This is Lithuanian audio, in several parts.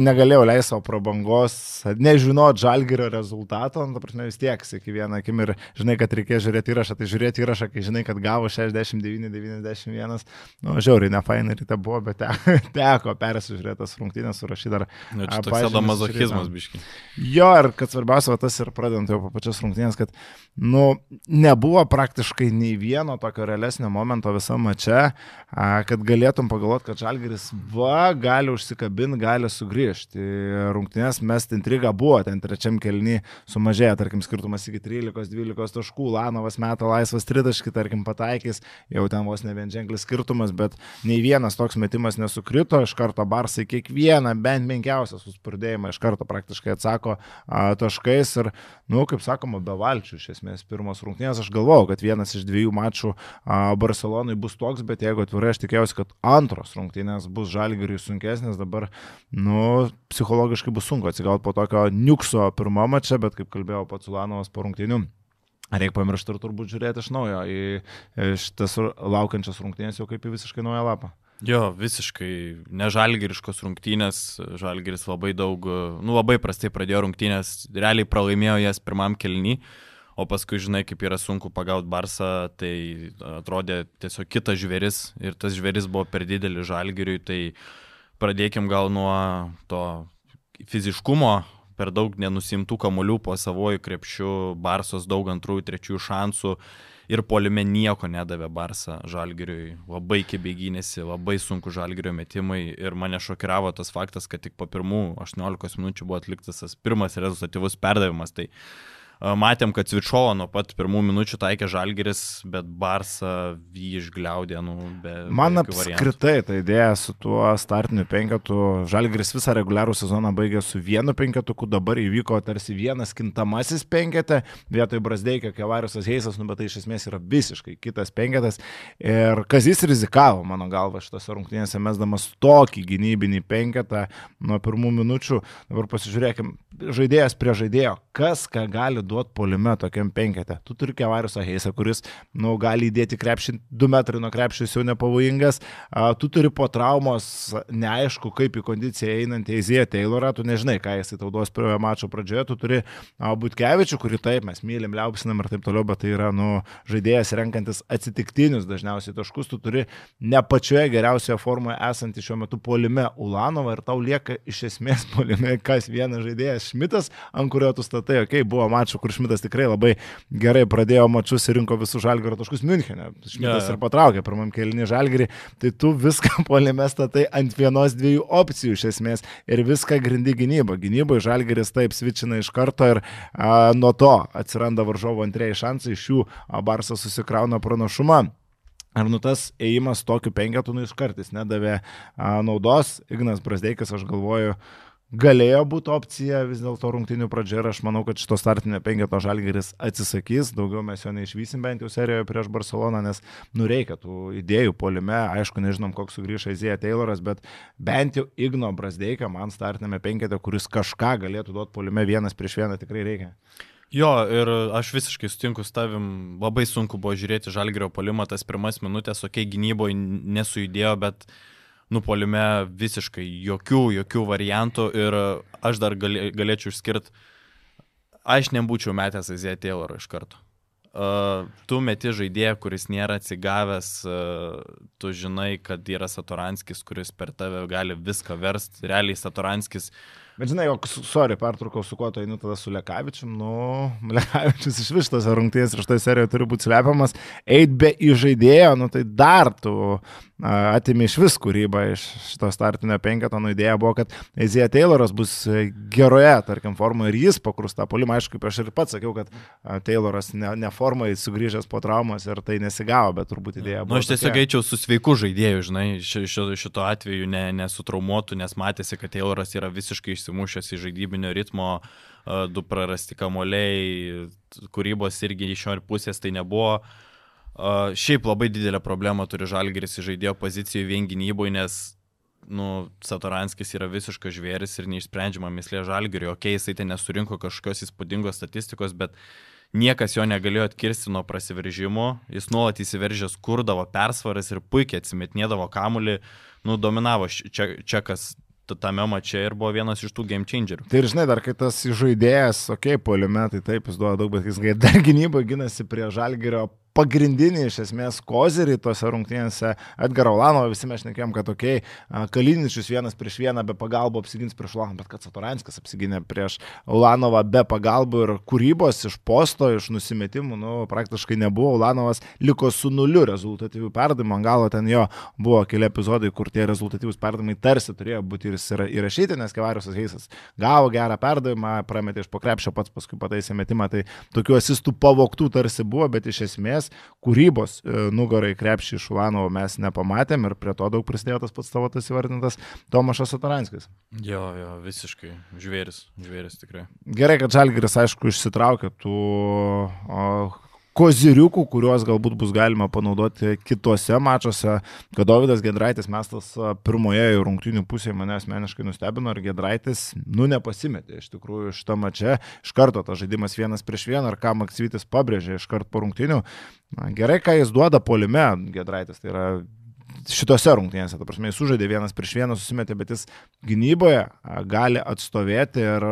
negalėjau leisti savo prabangos, nežinot žalgerio rezultato, nu, prasme vis tiek, iki vieną akim ir žinai, kad reikės žiūrėti įrašą, tai žiūrėti įrašą, kai žinai, kad gavo 69-91, nu, žiauriai, ne fainai ryte buvo, bet te, teko persižiūrėtas rungtynės surašyti dar. Na, čia toks sadomazochizmas, biški. Jo, ir kad svarbiausia, va, tas ir pradedant jau po pačias rungtynės, kad, nu, nebuvo praktiškai nei vieno tokio realesnio momento visam mače, kad galėtum pagalvoti, kad žalgeris va, gali užsikabinti, gali sugrįžti grįžti. Rungtynės mest intriga buvo, ten trečiam kelny sumažėjo, tarkim, skirtumas iki 13-12 taškų, Lanovas meta laisvas tritaškį, tarkim, pataikys, jau ten vos ne vien ženklis skirtumas, bet nei vienas toks metimas nesukrito, iš karto Barsai kiekvieną, bent menkiausią suspurdėjimą iš karto praktiškai atsako a, taškais ir, nu, kaip sakoma, be valčių iš esmės pirmos rungtynės. Aš galvojau, kad vienas iš dviejų mačų a, Barcelonai bus toks, bet jeigu atvirai aš tikėjausi, kad antros rungtynės bus žalgiriui sunkesnės, dabar, nu, psichologiškai bus sunku atsigauti po tokio niukso pirmą mačą, bet kaip kalbėjau pats Ulanovas po rungtynių. Reikia pamiršti ir turbūt žiūrėti iš naujo į šitas laukiančias rungtynės jau kaip į visiškai naują lapą. Jo, visiškai nežalgiriškos rungtynės, žalgiris labai daug, nu labai prastai pradėjo rungtynės, realiai pralaimėjo jas pirmam kelnį, o paskui žinai, kaip yra sunku pagauti Barsą, tai atrodė tiesiog kitas žvėris ir tas žvėris buvo per didelis žalgiriui, tai uh, pradėkim gal nuo to fiziškumo, per daug nenusimtų kamolių po savojų krepšių, Barsos daug antrųjų, trečiųjų šansų ir polime nieko nedavė Barsa Žalgiriui. Labai kibėgynėsi, labai sunku Žalgirio metimai ir mane šokiravo tas faktas, kad tik po pirmų 18 minučių buvo atliktas tas pirmas rezultatyvus perdavimas. Tai Matėm, kad Svičiovo nuo pat pirmų minučių taikė Žalgeris, bet Barsa jį išgliaudė. Nu, be, Man apskritai ta idėja su tuo startiniu penketu, Žalgeris visą reguliarų sezoną baigė su vienu penketuku, dabar įvyko tarsi vienas kintamasis penketė, vietoj Brasdeikio, Kevariusas Heisas, nu, bet tai iš esmės yra visiškai kitas penketas. Ir Kazis rizikavo, mano galva, šitose rungtynėse mesdamas tokį gynybinį penketą nuo pirmų minučių. Dabar pasižiūrėkime, žaidėjas prie žaidėjo, kas ką gali duoti polime tokiam penkete. Tu turi Kevariusą Heisą, kuris, nu, gali įdėti krepšį 2 metrai nuo krepšio, jis jau nepavojingas. A, tu turi po traumos, neaišku, kaip į kondiciją einantį Eizėją Taylorą, tu nežinai, ką jisai tau duos pirmojo mačo pradžioje, tu turi Butkevičių, kurį taip mes mylim, liaupsinam ir taip toliau, bet tai yra, nu, žaidėjas renkantis atsitiktinius dažniausiai taškus, tu turi ne pačioje geriausioje formoje esantį šiuo metu polime Ulanovą ir tau lieka iš esmės polime kas vienas žaidėjas Šmitas, ant kurio tu statai, okei, okay, buvo mačų, kur Šmitas tikrai labai gerai pradėjo mačius ir rinko visus žalgerio taškus Münchenė. Šmitas ja, ja. ir patraukė pirmam kelinį žalgerį, tai tu viską polime statai ant vienos dviejų opcijų iš esmės ir viską grindi gynybą. Gynyboje žalgeris taip svičina iš karto ir a, nuo to atsiranda varžovo antrieji šansai, iš jų Barsas susikrauna pranašumą. Ar nu tas ėjimas tokiu penketu nu iš kartais nedavė a, naudos, Ignas Brasdeikas, aš galvoju, a, galėjo būti opcija vis dėlto rungtinių pradžia ir aš manau, kad šito startinio penketo žalgeris atsisakys, daugiau mes jo neišvysim bent jau serijoje prieš Barceloną, nes nureikia tų idėjų polime, aišku, nežinom, koks sugrįš Aizėja Tayloras, bet bent jau Igno Brasdeika man startinėme penkete, kuris kažką galėtų duoti polime vienas prieš vieną tikrai reikia. Jo, ir aš visiškai sutinku su tavim, labai sunku buvo žiūrėti žalgerio polimą, tas pirmas minutės, okei, okay, gynyboje nesujudėjo, bet uh, nupolime visiškai jokių, jokių variantų ir aš dar galėčiau išskirti, aš nebūčiau metęs Azija Tayloro iš karto. Uh, tu meti žaidėją, kuris nėra atsigavęs, uh, tu žinai, kad yra Satoranskis, kuris per tave gali viską versti. Realiai Satoranskis uh, Bet žinai, o, sorry, pertraukau su kuo tu eini tada su Lekavičium, nu, Lekavičius iš vis tos rungtynės ir šitoje serijoje turi būti slepiamas, eit be įžaidėjo, nu tai dar tu atimi iš vis kūrybą iš šito startinio penketo, nu idėja buvo, kad Ezija Tayloras bus geroje, tarkim, formoje ir jis pakrus tą polimą, aišku, kaip aš ir pats sakiau, kad Tayloras ne, ne formoje sugrįžęs po traumos ir tai nesigavo, bet turbūt idėja buvo. Na, nu, aš tiesiog eičiau su sveiku žaidėju, žinai, šito, šito atveju ne, nesutraumuotų, nes matėsi, kad Tayloras yra visiškai išsivystytas išsimušęs iš žaidybinio ritmo, du prarasti kamoliai, kūrybos irgi iš jo pusės tai nebuvo. Šiaip labai didelę problemą turi Žalgeris į žaidėjo poziciją vien gynyboje, nes nu, Satoranskis yra visiškas žvėris ir neišsprendžiama mislė Žalgeriui. Ok, jisai ten nesurinko kažkokios įspūdingos statistikos, bet niekas jo negalėjo atkirsti nuo prasiveržimo, jis nuolat įsiveržęs kurdavo persvaras ir puikiai atsimetnėdavo kamulį, nu, dominavo čekas tame mače ir buvo vienas iš tų game changerių. Tai ir žinai, dar kai tas žaidėjas, okei, okay, poliume, tai taip, jis duoda daug, bet jis dar gynybai ginasi prie žalgerio pagrindinį iš esmės kozerį tose rungtynėse. Edgarą Ulanovą, visi mes šnekėjom, kad okei, okay, Kaliničius vienas prieš vieną be pagalbų apsigins prieš Ulanovą, bet kad Satoranskis apsiginė prieš Ulanovą be pagalbų ir kūrybos iš posto, iš nusimetimų, nu, praktiškai nebuvo, Ulanovas liko su nuliu rezultatyvių perdavimų, ant galo ten jo buvo keli epizodai, kur tie rezultatyvūs perdavimai tarsi turėjo būti ir įrašyti, nes Kevariusas Heisas gavo gerą perdavimą, prametė iš pokrepšio pats, paskui pataisė metimą, tai tokių asistų pavoktų tarsi buvo, bet iš esmės esmės kūrybos e, nugarai krepšį iš Ulanovo mes nepamatėm ir prie to daug prisidėjo tas pats tavo tas įvardintas Tomašas Sataranskis. Jo, jo, visiškai žvėris, žvėris tikrai. Gerai, kad Žalgiris aišku išsitraukė tų o, koziriukų, kuriuos galbūt bus galima panaudoti kitose mačiuose, kad Davidas Gedraitis mestas pirmoje rungtynių pusėje mane asmeniškai nustebino ir Gedraitis, nu, nepasimetė iš tikrųjų šitą mačią, iš karto tas žaidimas vienas prieš vieną, ar ką Maksytis pabrėžė iš karto po rungtynių. Na, gerai, ką jis duoda polime, Gedraitis, tai yra šitose rungtynėse, ta prasme, jis sužaidė vienas prieš vieną, susimetė, bet jis gynyboje gali atstovėti ir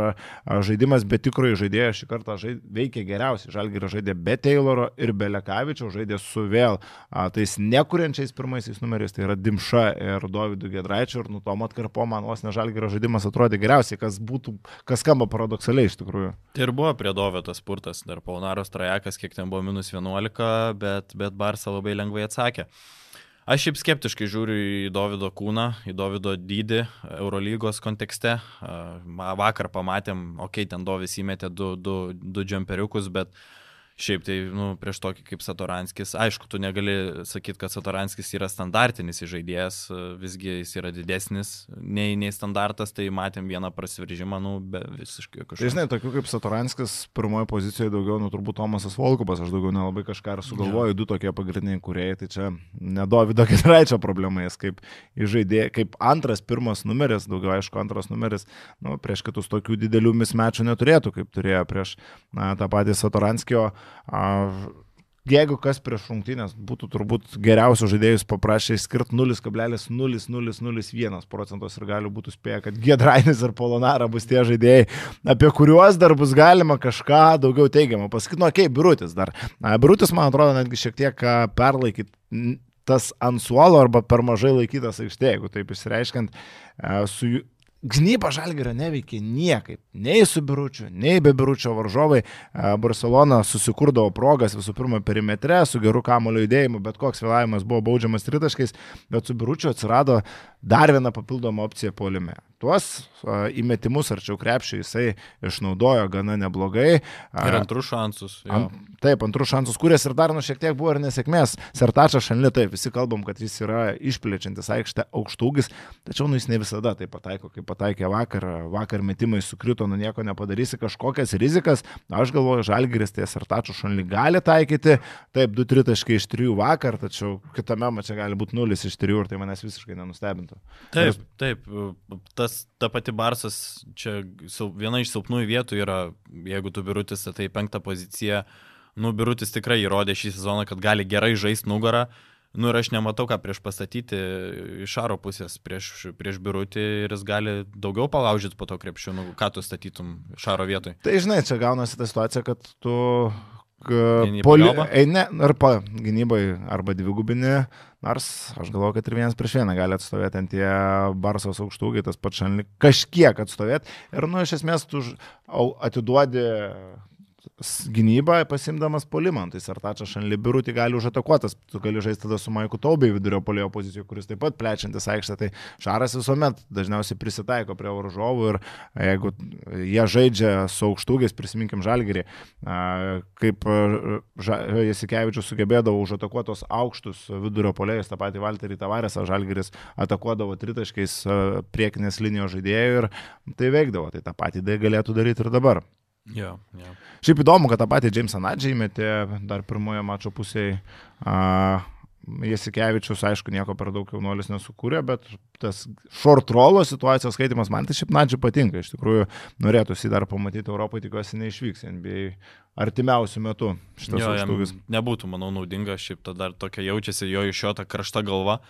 žaidimas be tikrojo žaidėjo šį kartą žaid, veikia geriausiai. Žalgiris žaidė be Tayloro ir be Lekavičio, žaidė su vėl tais nekuriančiais pirmaisiais numeriais, tai yra Dimša ir Dovydu Gedraičiu ir nutom atkarpo man vos ne Žalgirio žaidimas atrodė geriausiai, kas būtų, kas skamba paradoksaliai iš tikrųjų. Tai ir buvo prie Dovio tas spurtas, dar Paunaros trajekas, kiek ten buvo minus 11, bet, bet Barsa labai lengvai atsakė. Aš šiaip skeptiškai žiūriu į Davido kūną, į Davido dydį Eurolygos kontekste. Vakar pamatėm, okei, okay, ten Dovis įmetė du, du, du džemperiukus, bet uh, Šiaip tai, nu, prieš tokį kaip Satoranskis, aišku, tu negali sakyti, kad Satoranskis yra standartinis žaidėjas, visgi jis yra didesnis nei, nei standartas, tai matėm vieną prasiveržimą, nu, be visiškai kažko. Tai žinai, tokių kaip Satoranskis pirmoje pozicijoje daugiau, nu, turbūt Tomasas Volkupas, aš daugiau nelabai kažką ir sugalvoju, ja. du tokie pagrindiniai kuriejai, tai čia nedovido Ketraičio problema, jis kaip žaidėjas, kaip antras, pirmas numeris, daugiau aišku, antras numeris, nu, prieš kitus tokių didelių mismečių neturėtų, kaip turėjo prieš na, tą patį Satoranskio. Jeigu kas prieš rungtynės būtų turbūt geriausių žaidėjus paprašė išskirti 0,0001 procentos ir gali būtų spėję, kad Gedrainis ir Polonara bus tie žaidėjai, apie kuriuos dar bus galima kažką daugiau teigiamą pasakyti. Nu, okei, okay, Birutis dar. Birutis, man atrodo, netgi šiek tiek perlaikyti tas ant suolo arba per mažai laikytas aikštėje, jeigu taip išreiškiant, su Gnyba Žalgirio neveikia niekaip. Nei su Biručiu, nei be Biručio varžovai. Barcelona susikurdavo progas visų pirma perimetre, su geru kamulio judėjimu, bet koks vėlavimas buvo baudžiamas tritaškais, bet su Biručiu atsirado dar viena papildoma opcija polime. Tuos įmetimus arčiau krepšio jisai išnaudojo gana neblogai. Ir antrus šansus. Ant, taip, antrus šansus, kuris ir dar nu šiek tiek buvo ir nesėkmės. Sertačas Šanli, taip, visi kalbam, kad jis yra išplečiantis aikštę aukštūgis, tačiau nu jis ne visada tai pataiko, kaip pataikė vakar. Vakar metimai sukrito, nu nieko nepadarysi, kažkokias rizikas. Aš galvoju, Žalgiris tai Sertačio Šanli gali taikyti. Taip, 2-3 taškai iš 3 vakar, tačiau kitame mače gali būti 0 iš 3 ir tai manęs visiškai nenustebintų. Taip, taip. Tas, ta pati Barsas, čia viena iš silpnųjų vietų yra, jeigu tu birutis, tai penktą poziciją. Nu, birutis tikrai įrodė šį sezoną, kad gali gerai žaisti nugarą. Nu ir aš nematau, ką prieš pastatyti iš Šaro pusės prieš, prieš birutį ir jis gali daugiau palaužyti po to krepšių, nu, ką tu statytum Šaro vietoj. Tai žinai, čia gaunasi ta situacija, kad tu Poli... Eini ar pa gynybai arba dvigubini, nors aš galvoju, kad ir vienas prieš vieną gali atstovėti ant tie Barsos aukštūgiai, tas pats šanlik kažkiek atstovėti. Ir, nu, iš esmės, tu atiduodi gynybą pasimdamas polimą, tai Sartačas Šanlibirutį gali užatakuotas, tu gali žaisti tada su Maiku Taubai vidurio polėjo pozicijoje, kuris taip pat plečiantis aikštę, tai Šaras visuomet dažniausiai prisitaiko prie varžovų ir jeigu jie žaidžia su aukštūgiais, prisiminkim Žalgerį, kaip Jasikevičius sugebėdavo užatakuotos aukštus vidurio polėjus, tą patį Valterį Tavarėsą Žalgeris atakuodavo tritaškiais priekinės linijos žaidėjų ir tai veikdavo, tai tą patį tai galėtų daryti ir dabar. Jo, jo. Šiaip įdomu, kad tą patį Jamesą Nadžiai metė dar pirmojo mačo pusėje. Jasikevičius, aišku, nieko per daug jaunuolis nesukūrė, bet tas short rolo situacijos skaitimas man tai šiaip Nadžiai patinka. Iš tikrųjų, norėtųsi dar pamatyti Europoje, tikiuosi neišvyks NBA artimiausių metų šitas aukštūgis. Nebūtų, manau, naudinga, šiaip tada dar tokia jaučiasi jo iš jo ta krašta galva.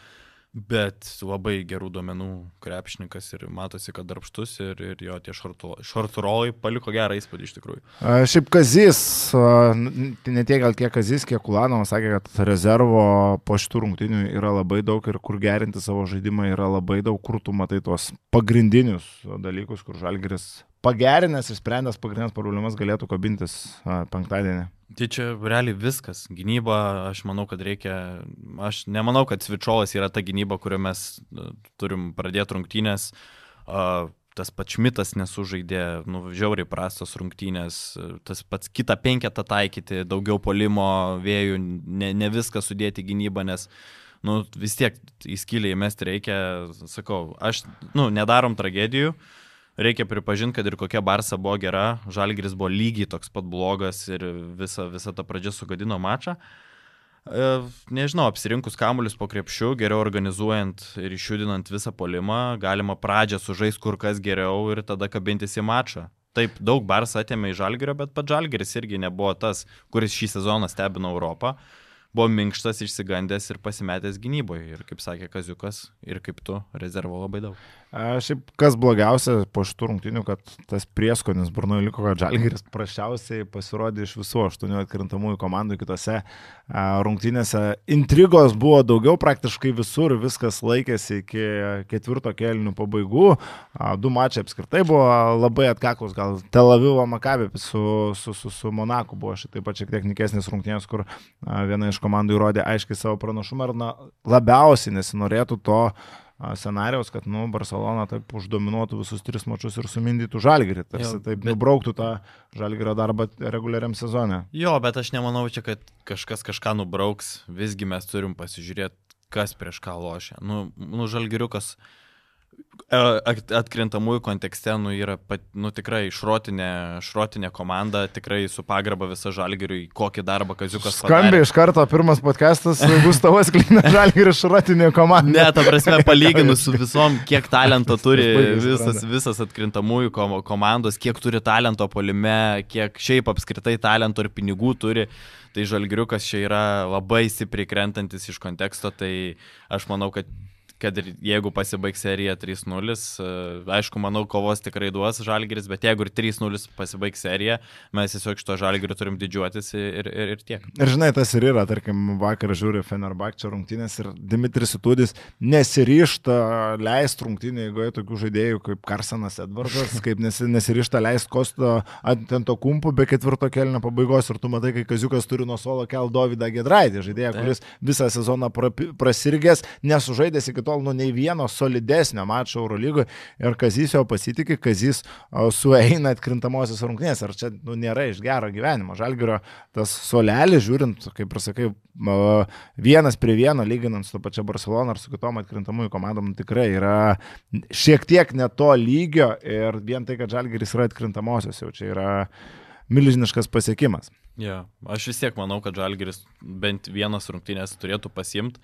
Bet labai gerų duomenų krepšininkas ir matosi, kad darbštus ir, ir jo tie šorturolai paliko gerą įspūdį iš tikrųjų. A, šiaip Kazis, ne tiek gal kiek Kazis, kiek Kulanovas sakė, kad rezervo po šitų rungtinių yra labai daug ir kur gerinti savo žaidimą yra labai daug, kur tu matai tuos pagrindinius dalykus, kur Žalgeris pagerinęs ir sprendęs pagrindinės problemas galėtų kabintis penktadienį. Tai čia realiai viskas. Gynyba, aš manau, kad reikia, aš nemanau, kad Svičiolas yra ta gynyba, kuriuo mes turim pradėti rungtynės. Tas pats Šmitas nesužaidė, nu, žiauriai prastos rungtynės, tas pats kitą penketą taikyti, daugiau polimo vėjų, ne, ne viską sudėti gynybą, nes nu, vis tiek įskylį įmesti reikia, sakau, aš, nu, nedarom tragedijų, uh, reikia pripažinti, kad ir kokia Barsa buvo gera, Žalgiris buvo lygiai toks pat blogas ir visa, visa ta pradžia sugadino mačą. E, nežinau, apsirinkus kamuolius po krepšių, geriau organizuojant ir išjudinant visą polimą, galima pradžią sužais kur kas geriau ir tada kabintis į mačą. Taip, daug Barsa atėmė į Žalgirio, bet pats Žalgiris irgi nebuvo tas, kuris šį sezoną stebino Europą. Buvo minkštas, išsigandęs ir pasimetęs gynyboje. Ir kaip sakė Kaziukas, ir kaip tu, rezervo labai daug. Šiaip kas blogiausia po šitų rungtinių, kad tas prieskonis burnoje liko, kad Žalgiris prašiausiai pasirodė iš visų aštuonių atkrintamųjų komandų kitose rungtynėse. Intrigos buvo daugiau praktiškai visur, viskas laikėsi iki ketvirto kelnių pabaigų. Du mačiai apskritai buvo labai atkaklus, gal Tel Avivo Makabė su, su, su, su Monaku buvo šitai pat šiek tiek nikesnis rungtynės, kur viena iš komandų įrodė aiškiai savo pranašumą ir na, labiausiai nesinorėtų to scenarijaus, kad nu, Barcelona taip uždominuotų visus tris mačius ir sumindytų žalgerį, tarsi jo, taip bet... nubrauktų tą žalgerio darbą reguliariam sezone. Jo, bet aš nemanau čia, kad kažkas kažką nubrauks, visgi mes turim pasižiūrėti, kas prieš ką lošia. Nu, nu žalgeriukas E, atkrintamųjų kontekste nu, yra nu, tikrai šrotinė, šrotinė komanda, tikrai su pagarba visą žalgiriui, kokį darbą Kaziukas. Skambiai iš karto pirmas podcastas, Gustavas Klina žalgirių šrotinė komanda. Ne, ta prasme, palyginus su visom, kiek talento turi visas, visas atkrintamųjų komandos, kiek turi talento polime, kiek šiaip apskritai talento ir pinigų turi. Tai žalgiriukas čia yra labai stipriai krentantis iš konteksto, tai aš manau, kad kad ir jeigu pasibaigs serija 3-0, e, aišku, manau, kovos tikrai duos Žalgiris, bet jeigu ir 3-0 pasibaigs serija, mes tiesiog iš to Žalgirio turim didžiuotis ir, ir, ir tiek. Ir žinai, tas ir yra, tarkim, vakar žiūri Fenerbakčio rungtynės ir Dimitris Itudis nesiryšta leisti rungtynį, jeigu tokių žaidėjų kaip Karsenas Edvardas, kaip nesiryšta leisti Kosto ant to kumpų be ketvirto kelnio pabaigos ir tu matai, kai Kaziukas turi nuo solo kel Dovydą Gedraitį, žaidėją, kuris visą sezoną prasirgęs, nesužaidęs iki tol nu nei vieno solidesnio mačo Eurolygoje ir Kazys jo pasitikė, Kazys sueina atkrintamosios rungtynės. Ar čia nu, nėra iš gero gyvenimo? Žalgirio tas solelis, žiūrint, kaip ir sakai, vienas prie vieno, lyginant su to pačia Barcelona ar su kitom atkrintamųjų komandom, nu, tikrai yra šiek tiek ne to lygio ir vien tai, kad Žalgiris yra atkrintamosios, jau čia yra milžiniškas pasiekimas. Ja, aš vis tiek manau, kad Žalgiris bent vienas rungtynės turėtų pasimti.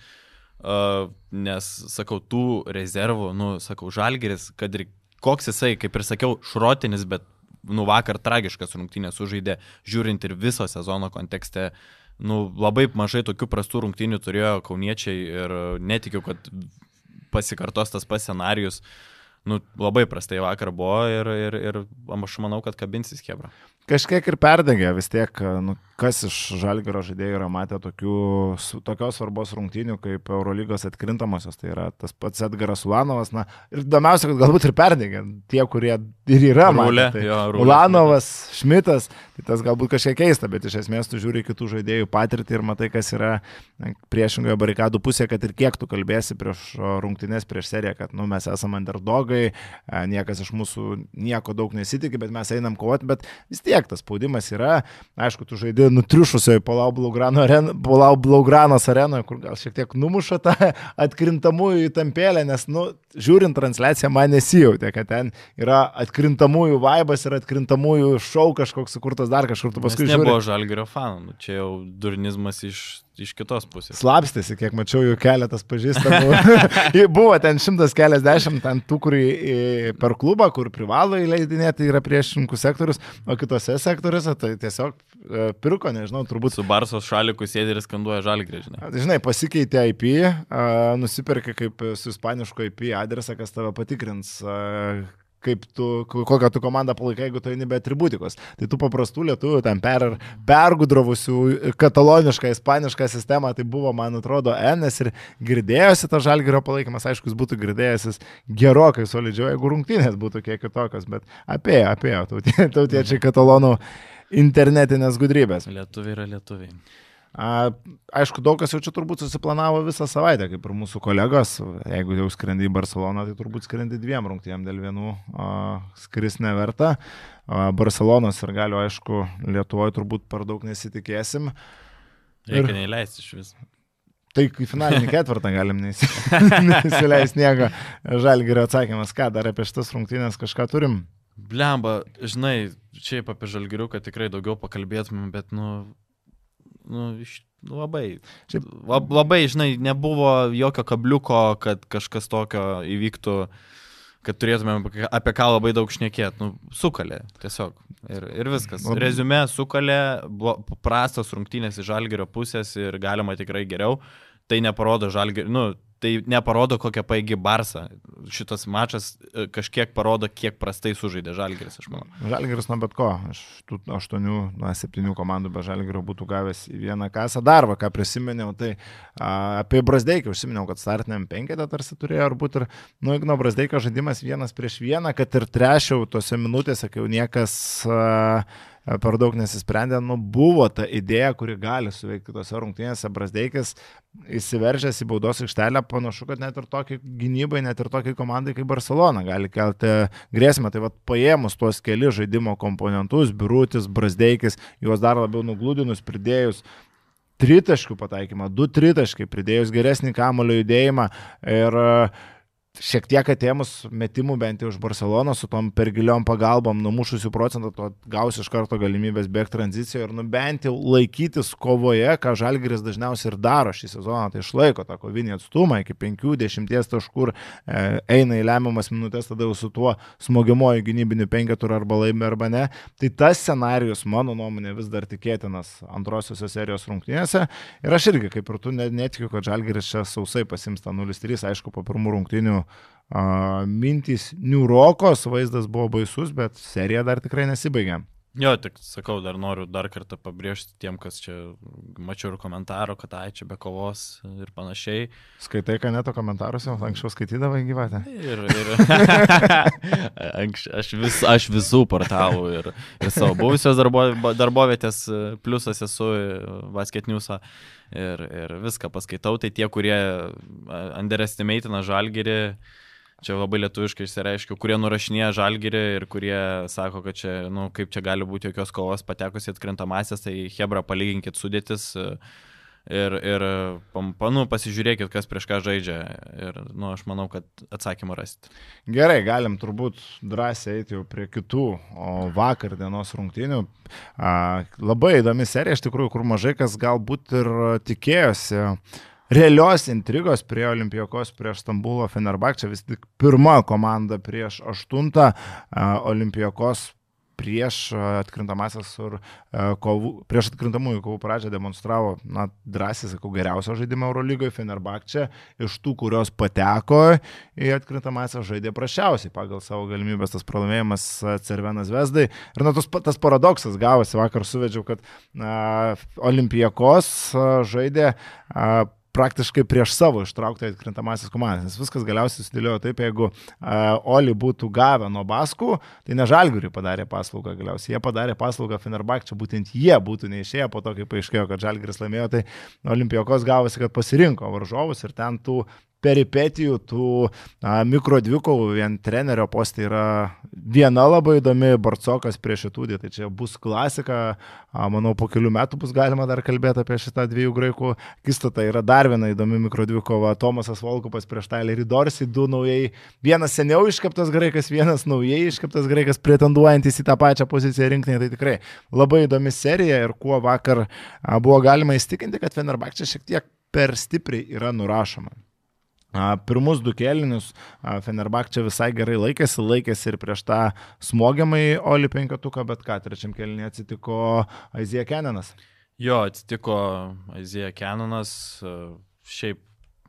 Nes, sakau, tų rezervų, nu, sakau, žalgeris, kad ir koks jisai, kaip ir sakiau, šrotinis, bet, nu, vakar tragiškas rungtynės sužaidė, žiūrint ir viso sezono kontekste, nu, labai mažai tokių prastų rungtynių turėjo kauniečiai ir netikiu, kad pasikartos tas pats scenarius. Nu, labai prastai vakar buvo ir, ir, ir aš manau, kad kabinsis Hebra. Kažkiek ir perdegė vis tiek, nu, kas iš Žalgiro žaidėjų yra matę tokių, tokios svarbos rungtynių kaip Eurolygos atkrintamosios, tai yra tas pats Edgaras Ulanovas, na ir įdomiausia, kad galbūt ir perdegė tie, kurie ir yra Rūlė, matę. Tai jo, Rūlė, Ulanovas, Šmitas, tai tas galbūt kažkiek keista, bet iš esmės tu žiūri kitų žaidėjų patirtį ir matai, kas yra priešingoje barikadų pusėje, kad ir kiek tu kalbėsi prieš rungtynės, prieš seriją, kad nu, mes esame underdogai, niekas iš mūsų nieko daug nesitikė, bet mes einam kovoti, bet vis tiek tiek tas spaudimas yra. Aišku, tu žaidži nutriušusioje Palau Blaugranos arenoje, kur gal šiek tiek numuša tą atkrintamųjų įtampėlę, nes, nu, žiūrint transliaciją, man nesijautė, kad ten yra atkrintamųjų vaibas ir atkrintamųjų šau kažkoks sukurtas dar kažkur. Tu paskui žiūri. Nebuvo žalgerio fanų, nu, čia jau durnizmas iš iš kitos pusės. Slapstėsi, kiek mačiau, jų keletas pažįstamų. Buvo ten šimtas keliasdešimt, ten tų, kur per klubą, kur privalo įleidinėti, yra priešininkų sektorius, o kitose sektoriuose tai tiesiog e, pirko, nežinau, turbūt. Su Barsos šaliku sėdi ir skanduoja žalį grėžinį. Žinai, pasikeitė IP, nusipirka kaip su ispanišku IP adresą, kas tave patikrins kaip tu, kokią tu komandą palaikai, jeigu tu eini be atributikos. Tai tų paprastų lietuvių, ten per, pergudravusių katalonišką, ispanišką sistemą, tai buvo, man atrodo, Enes ir girdėjosi to žalgerio palaikymas, aišku, jis būtų girdėjęs gerokai solidžiau, jeigu rungtynės būtų kiek kitokios, bet apie, apie, tautiečiai tautie, katalonų internetinės gudrybės. Lietuviai yra lietuviai. A, aišku, daug kas jau čia turbūt susiplanavo visą savaitę, kaip ir mūsų kolegos. Jeigu jau skrendi į Barceloną, tai turbūt skrendi dviem rungtynėm dėl vienų a, skris neverta. A, Barcelonos ir galiu, aišku, Lietuvoje turbūt per daug nesitikėsim. Reikia ir... neįleisti iš vis. Tai į finalinį ketvirtą galim neįsileisti nieko. Žalgirio atsakymas, ką dar apie šitas rungtynės kažką turim? Blemba, žinai, šiaip apie žalgiriuką tikrai daugiau pakalbėtumėm, bet, nu, nu, iš, nu, labai. Šiaip, lab, labai, žinai, nebuvo jokio kabliuko, kad kažkas tokio įvyktų, kad turėtumėm apie ką labai daug šnekėti. Nu, sukalė, tiesiog. Ir, ir viskas. Rezume, sukalė, prastas rungtynės iš žalgerio pusės ir galima tikrai geriau. Tai neparodo žalgerio, nu, tai neparodo kokią paigi Barsą. Šitas mačas e, kažkiek parodo, kiek prastai sužaidė Žalgeris, aš manau. Žalgeris nuo bet ko, iš tų aštuonių, na, septynių komandų be Žalgerio būtų gavęs į vieną kasą darbą, ką prisiminiau, tai a, apie Brasdeikį užsiminiau, kad startiniam penketą tarsi turėjo ar būti ir, nu, Igno Brasdeikio žaidimas vienas prieš vieną, kad ir trešiau tose minutėse, kai jau niekas a, per daug nesisprendė, nu buvo ta idėja, kuri gali suveikti kitose rungtynėse. Brasdeikis įsiveržęs į baudos aikštelę, panašu, kad net ir tokiai gynybai, net ir tokiai komandai kaip Barcelona gali kelti grėsmę. Tai vad paėmus tuos keli žaidimo komponentus, Birutis, Brasdeikis, juos dar labiau nuglūdinus, pridėjus tritaškių pataikymą, du tritaškai, pridėjus geresnį kamulio judėjimą ir uh, šiek tiek atėmus metimų bent jau iš Barcelono su tom per giliom pagalbom, numušusių procentą, to gausi iš karto galimybės bėgti tranzicijoje ir nu bent jau laikytis kovoje, ką Žalgiris dažniausiai ir daro šį sezoną, tai išlaiko tą kovinį atstumą iki 50 taškų, e, eina į lemiamas minutės, tada jau su tuo smogiamoju gynybiniu penketu arba laimi arba ne. Tai tas scenarius, mano nuomonė, vis dar tikėtinas antrosios serijos rungtynėse. Ir aš irgi, kaip ir tu, netikiu, kad Žalgiris čia sausai pasims tą 0-3, aišku, po pirmų rungtynių mintys niurokos, vaizdas buvo baisus, bet serija dar tikrai nesibaigė. Jo, tik sakau, dar noriu dar kartą pabrėžti tiem, kas čia mačiau ir komentaro, kad ai čia be kovos ir panašiai. Skaitai, ką neto komentaruose, anksčiau skaitydavai gyvatę. Ir, ir aš, vis, aš visų portalų ir, ir savo buvusios darbo, darbovietės pliusas esu Vasketniusą ir, ir viską paskaitau. Tai tie, kurie underestimateina žalgerį, čia labai lietuviškai išsireiškiu, kurie nurašinėja žalgyrį ir kurie sako, kad čia, nu, kaip čia gali būti jokios kovos patekusi atkrintamasias, tai Hebra palyginkit sudėtis e, ir, ir panu pasižiūrėkit, kas prieš ką žaidžia. Ir, nu, aš manau, kad atsakymą rasit. Gerai, galim turbūt drąsiai eiti jau prie kitų, vakar dienos rungtynių. A, labai įdomi serija, iš tikrųjų, kur mažai kas galbūt ir tikėjosi realios intrigos prie Olimpijos prieš Stambulo Fenerbakčią, vis tik pirma komanda prieš aštuntą Olimpijos prieš atkrintamasias ir kovų, prieš atkrintamųjų kovų pradžią demonstravo, na, drąsiai sakau, geriausią žaidimą Eurolygoje, Fenerbakčia, iš tų, kurios pateko į atkrintamasias žaidė prašiausiai pagal savo galimybės tas pralaimėjimas Cervenas Vesdai. Ir na, tas, tas paradoksas gavosi, vakar suvedžiau, kad na, Olimpijakos žaidė a, praktiškai prieš savo ištrauktą atkrintamasis komandas. Nes viskas galiausiai susidėliojo taip, jeigu uh, Oli būtų gavę nuo Baskų, tai ne Žalgiriui padarė paslaugą galiausiai. Jie padarė paslaugą Fenerbakčia, būtent jie būtų neišėję po to, kai paaiškėjo, kad Žalgiris laimėjo, tai Olimpijokos gavosi, kad pasirinko varžovus ir ten tų peripetijų, tų a, mikro dvikovų, vien trenerio postė yra viena labai įdomi, Barcokas prieš šitūdį, tai čia bus klasika, a, manau, po kelių metų bus galima dar kalbėti apie šitą dviejų graikų kistatą, yra dar viena įdomi mikro dvikova, Tomasas Volkupas prieš Tylerį Dorsį, du naujai, vienas seniau iškaptas graikas, vienas naujai iškaptas graikas, pretenduojantis į tą pačią poziciją rinkinį, tai tikrai labai įdomi serija ir kuo vakar a, buvo galima įstikinti, kad Fenerbakčia šiek tiek per stipriai yra nurašoma. Pirmus du kelinius Fenerbakčia visai gerai laikėsi, laikėsi ir prieš tą smogiamai Oli penketuką, bet ką, trečiam kelinį atsitiko Aizija Kenanas. Jo, atsitiko Aizija Kenanas, šiaip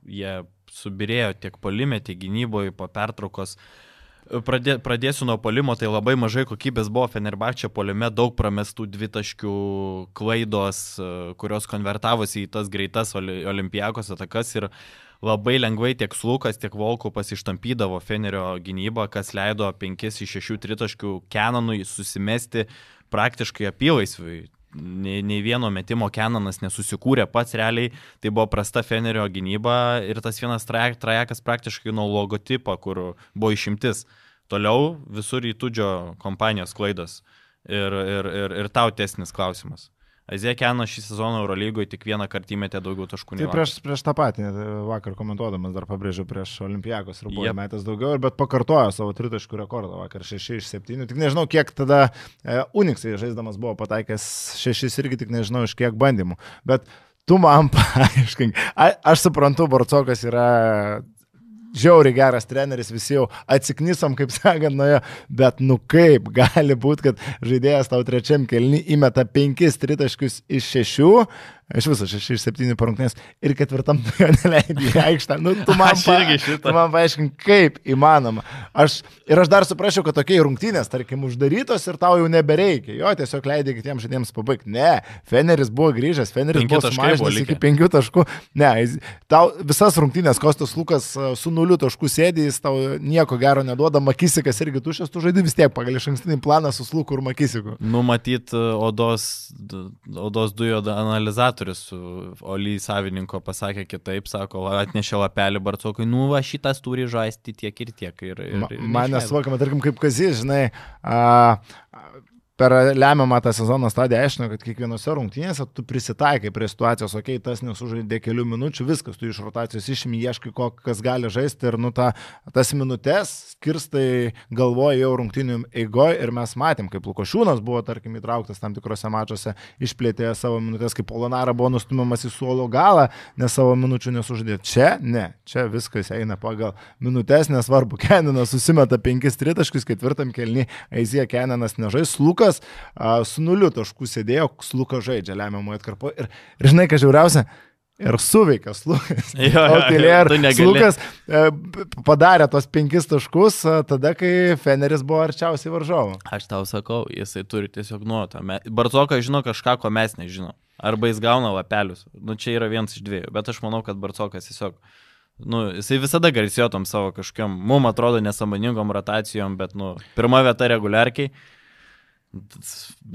jie subirėjo tiek polime, tiek gynyboje po pertraukos. Pradė, pradėsiu nuo polimo, tai labai mažai kokybės buvo Fenerbakčia polime, daug pramestų dvitaškių klaidos, kurios konvertavosi į tas greitas olimpijakos atakas ir uh, labai lengvai tiek Slukas, tiek Volkupas ištampydavo Fenerio gynybą, kas leido 5 iš 6 tritaškių Kenanui susimesti praktiškai apylaisviui. Nei, nei vieno metimo Kenanas nesusikūrė pats realiai, tai buvo prasta Fenerio gynyba ir tas vienas trajek, trajekas praktiškai nuo logotipo, kur buvo išimtis. Toliau visur įtudžio kompanijos klaidos ir, ir, ir, ir tau tesnis klausimas. Aziekiano šį sezoną Eurolygoje tik vieną kartą įmetė daugiau taškų. Tai prieš, prieš tą patį, vakar komentuodamas dar pabrėžiau prieš Olimpijakos ir buvo yep. metęs daugiau, bet pakartojo savo tritaškų rekordą vakar 6 iš 7. Tik nežinau, kiek tada e, Uniksai žaisdamas buvo pataikęs 6 irgi tik nežinau iš kiek bandymų. Bet tu man paaiškink, aš suprantu, Borcokas yra žiauriai geras treneris, visi jau atsiknysom, kaip sakant, nuo jo, bet nu kaip gali būti, kad žaidėjas tau trečiam kelni įmeta penkis tritaškius iš šešių, Iš viso 6-7 parungtinės ir ketvirtam tu jo neleidai į aikštę. Nu, tu man, pa, tu man paaiškink, kaip įmanoma. Aš, ir aš dar suprasčiau, kad tokie rungtynės, tarkim, uždarytos ir tau jau nebereikia. Jo, tiesiog leidai kitiems žaidėjams pabaigti. Ne, Feneris buvo grįžęs, Feneris buvo sumažinęs iki 5 taškų. Ne, tau visas rungtynės Kostas Lukas e, su nuliu taškų sėdė, jis tau nieko gero neduoda, Makisikas irgi tušęs, tu žaidži vis tiek pagal iš ankstinį planą su Luku ir Makisiku. Numatyt e, odos, odos dujo analizatorių komentatorius Oly savininko pasakė kitaip, sako, atnešė lapelį Barcokui, nu va šitas turi žaisti tiek ir tiek. Ir, ir, Ma, man nesuvokiama, tarkim, kaip kazys, žinai, a, per lemiamą tą sezono stadiją aiškino, kad kiekvienose rungtynėse tu prisitaikai prie situacijos, okei, okay, tas nesužaidė kelių minučių, viskas, tu iš rotacijos išimi, ieškai, kas gali žaisti ir nu ta, tas minutės skirstai galvoja jau rungtynių eigoje ir mes matėm, kaip Lukošiūnas buvo, tarkim, įtrauktas tam tikrose mačiuose, išplėtė savo minutės, kaip Polonara buvo nustumiamas į suolo galą, nes savo minučių nesužaidė. Čia ne, čia viskas eina pagal minutės, nesvarbu, Keninas susimeta penkis tritaškus, ketvirtam kelni, Aizija Keninas nežais, Lukas Slukas a, su nuliu taškų sėdėjo, Slukas žaidžia lemiamoje atkarpo. Ir, ir žinai, ką žiauriausia, Ir suveikė Slukas. Jo, jo, jo, Slukas e, padarė tos penkis taškus tada, kai Feneris buvo arčiausiai varžovo. Aš tau sakau, jisai turi tiesiog nuotą. Barcokas žino kažką, ko mes nežinom. Arba jis gauna lapelius. Nu, čia yra vienas iš dviejų. Bet aš manau, kad Barcokas tiesiog... Nu, jisai visada garsėjo tom savo kažkokiam, mum atrodo, nesamoningom rotacijom, bet, nu, pirma vieta reguliarkiai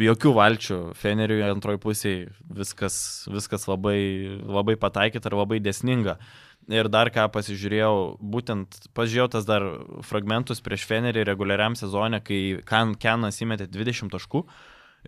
jokių valčių Feneriui antroji pusėje viskas, viskas labai, labai pataikyta ir labai desninga. Ir dar ką pasižiūrėjau, būtent pažiūrėjau tas dar fragmentus prieš Fenerį reguliariam sezonė, kai Kenas įmetė 20 taškų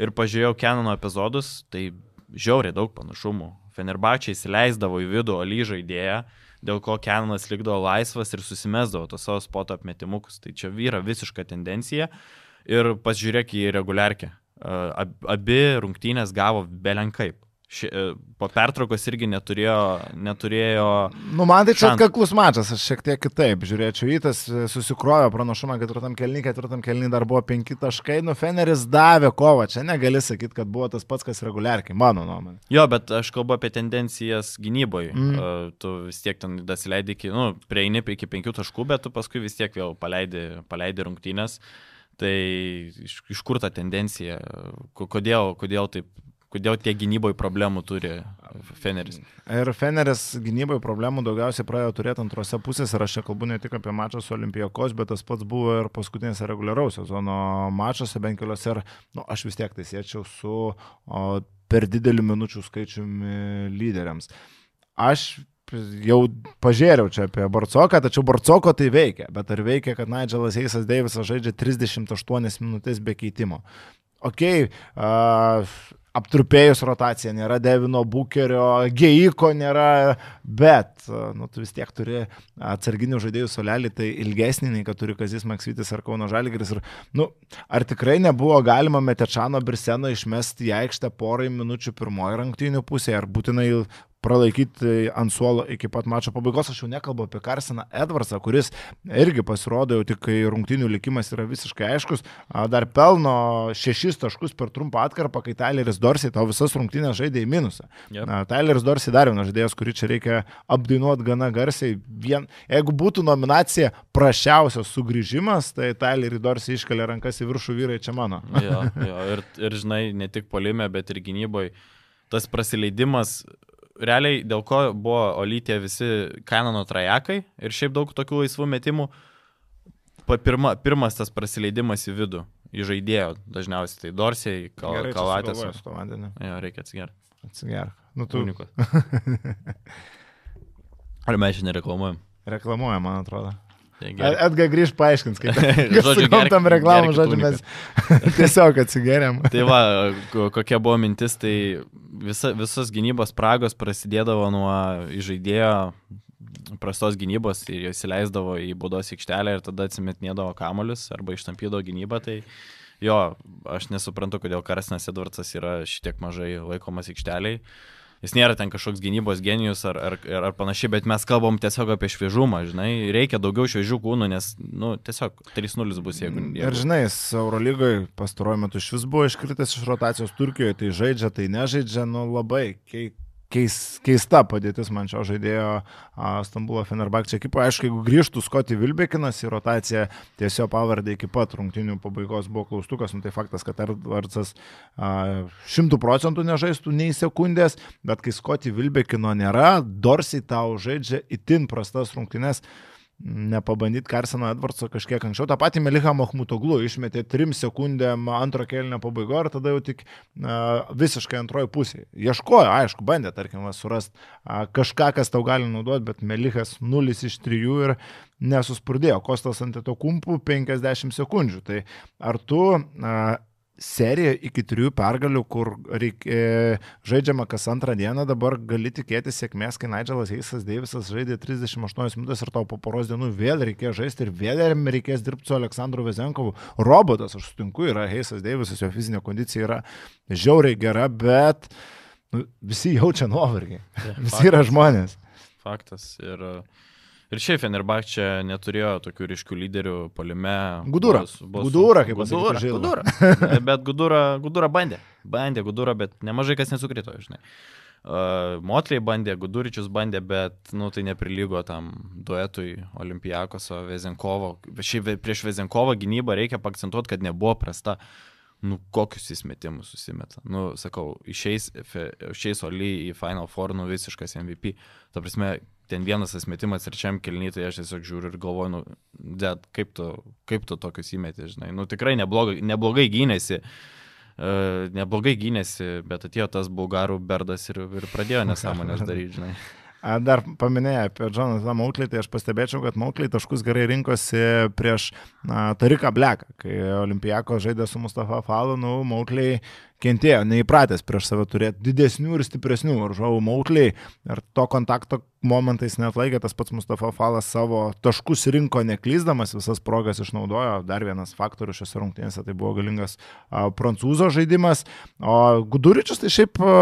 ir pažiūrėjau Kenano epizodus, tai žiauriai daug panašumų. Fenerbačiai įsileisdavo į vidų Oly žaidėją, dėl ko Kenanas likdavo laisvas ir susimesdavo tos savo spoto apmetimukus. Tai čia yra visiška tendencija. Uh, ir pasižiūrėk į reguliarkę. Abi rungtynės gavo belenkaip. Ši, e, po pertraukos irgi neturėjo. neturėjo nu, man tai čia atkaklus mačas, aš šiek tiek kitaip žiūrėčiau. Įtas e, susikrojo pranašumą ketvirtam kelnį, ketvirtam kelnį dar buvo penki taškai, nu Feneris davė kovą, čia negali sakyti, kad buvo tas pats, kas reguliarkiai, mano nuomonė. Jo, bet aš kalbu apie tendencijas gynyboje. Mm. Uh, tu vis tiek ten dasileidai iki, nu, prieini iki penkių taškų, bet tu paskui vis tiek vėl paleidi, paleidi rungtynės. Uh, Tai iš, iš kur ta tendencija, kodėl, kodėl taip kodėl tie gynyboje problemų turi Feneris. Ir Feneris gynyboje problemų daugiausiai pradėjo turėti antrose pusėse, ir aš čia kalbu ne tik apie mačą su Olimpijakos, bet tas pats buvo ir paskutinėse reguliaraus sezono mačuose, bent keliose, ir nu, aš vis tiek tai siečiau su o, per dideliu minučių skaičiumi lyderiams. Aš jau pažiūrėjau čia apie Barcoką, tačiau Barcoko tai veikia, bet ar veikia, kad Nigelas Eisas Deivisas žaidžia 38 minutės be keitimo? Ok, uh, aptrupėjus rotacija, nėra Devino Bukerio, Geiko nėra, bet, nu, tu vis tiek turi atsarginių žaidėjų solelį, tai ilgesnį nei kad turi Kazis Maksytis ar Kauno Žalgris. Ir, nu, ar tikrai nebuvo galima Metečano Birseno išmesti į aikštę porai minučių pirmoji rungtynių pusėje, ar būtinai pralaikyti ant suolo iki pat mačo pabaigos. Aš jau nekalbu apie Karseną Edvardsą, kuris irgi pasirodo jau tik, kai rungtinių likimas yra visiškai aiškus. Dar pelno šešis taškus per trumpą atkarpą, kai Tyleris Dorsiai tau visas rungtynės žaidė į minusą. Yep. Tyleris Dorsiai dar vienas žaidėjas, kurį čia reikia apdainuoti gana garsiai. Vien, jeigu būtų nominacija prašiausias sugrįžimas, tai Tylerį Dorsiai iškelia rankas į viršų vyrai čia mano. jo, jo, ir, ir žinai, ne tik polime, bet ir gynyboje tas praleidimas realiai dėl ko buvo Olytė visi Kanono trajekai ir šiaip daug tokių laisvų metimų. Pirma, pirmas tas praleidimas į vidų, į žaidėjo dažniausiai, tai Dorsiai, kal, Gerai, Kalatės. Jo, reikia atsigerti. Atsigerk. Nu, tu. Unikas. Ar mes šiandien reklamuojam? Reklamuojam, man atrodo. Edga grįž paaiškins, kaip žodžiu, tam reklamą, žodžiu, mes tiesiog atsigeriam. tai va, kokia buvo mintis, tai visa, visos gynybos spragos prasidėdavo nuo žaidėjo prastos gynybos ir jie įsileisdavo į baudos aikštelę ir tada atsimetinėdavo kamolius arba ištampydavo gynybą. Tai jo, aš nesuprantu, kodėl Karsinas Edvardsas yra šitiek mažai laikomas aikšteliai jis nėra ten kažkoks gynybos genijus ar, ar, ar, panašiai, bet mes kalbam tiesiog apie šviežumą, žinai, reikia daugiau šviežių kūnų, nes, nu, tiesiog 3-0 bus, jeigu... jeigu... Ir žinai, Eurolygoje pastaruoju metu iš vis buvo iškritęs iš rotacijos Turkijoje, tai žaidžia, tai nežaidžia, nu labai, keik keis, keista padėtis man šio žaidėjo Stambulo Fenerbakčio ekipoje. Aišku, jeigu grįžtų Skoti Vilbekinas į rotaciją, tiesiog pavardė iki pat rungtinių pabaigos buvo klaustukas, nu tai faktas, kad Edvardsas šimtų procentų nežaistų nei sekundės, bet kai Skoti Vilbekino nėra, Dorsiai tau žaidžia itin prastas rungtynės nepabandyti Karseno Edvardso kažkiek anksčiau. Ta pati Melika Mahmutoglu išmetė 3 sekundėm antro kelnio pabaigoje ir tada jau tik uh, visiškai antroji pusė. Ieškojo, aišku, bandė, tarkim, surasti uh, kažką, kas tau gali naudoti, bet Melikas 0 iš 3 ir nesuspurdėjo. Kostas ant to kumpų 50 sekundžių. Tai ar tu uh, serija iki trijų pergalių, kur reik, e, žaidžiama kas antrą dieną, dabar gali tikėtis sėkmės, kai Nigelas Eisas Deivisas žaidė 38 minutės ir tau po poros dienų vėl reikės žaisti ir vėl reikės dirbti su Aleksandru Vezenkovu. Robotas, aš sutinku, yra Eisas Deivisas, jo fizinė kondicija yra žiauriai gera, bet nu, visi jaučia nuovargį. Ja, visi yra žmonės. Faktas. Ir uh Ir šiaip Fenerbahčia neturėjo tokių ryškių lyderių polime. Gudūra. Bos, bos, Gudūra, kaip Gudūra. Gudūra. bet Gudūra, Gudūra bandė. Bandė Gudūra, bet nemažai kas nesukrito, žinai. Uh, Motliai bandė, Guduričius bandė, bet, nu, tai neprilygo tam duetui Olimpijakoso Vezenkovo. Šiaip prieš Vezenkovo gynybą reikia pakcentuoti, kad nebuvo prasta. Nu, kokius įsimetimus susimeta. Nu, sakau, išeis, išeis Oli į Final Four, nu, visiškas MVP. Ta prasme, ten vienas asmetimas ir čiam kelnytai, tai aš tiesiog žiūriu ir galvoju, nu, dėt, kaip tu, kaip tu tokius įmeti, žinai, nu tikrai neblogai, neblogai gynėsi, uh, neblogai gynėsi, bet atėjo tas bulgarų berdas ir, ir pradėjo nesąmonės daryti, žinai. Dar paminėjai apie Jonathan Mauklį, tai aš pastebėčiau, kad Mauklį taškus gerai rinkosi prieš na, Tariką Bleką, kai Olimpijakos žaidė su Mustafa Falu, nu, Mauklį kentėjo, neįpratęs prieš save turėti didesnių ir stipresnių varžovų Mautliai ir to kontakto momentais net laikė tas pats Mustafa Falas savo taškus rinko neklyzdamas, visas progas išnaudojo, dar vienas faktorius šiose rungtynėse tai buvo galingas a, prancūzo žaidimas, o Guduričius tai šiaip a,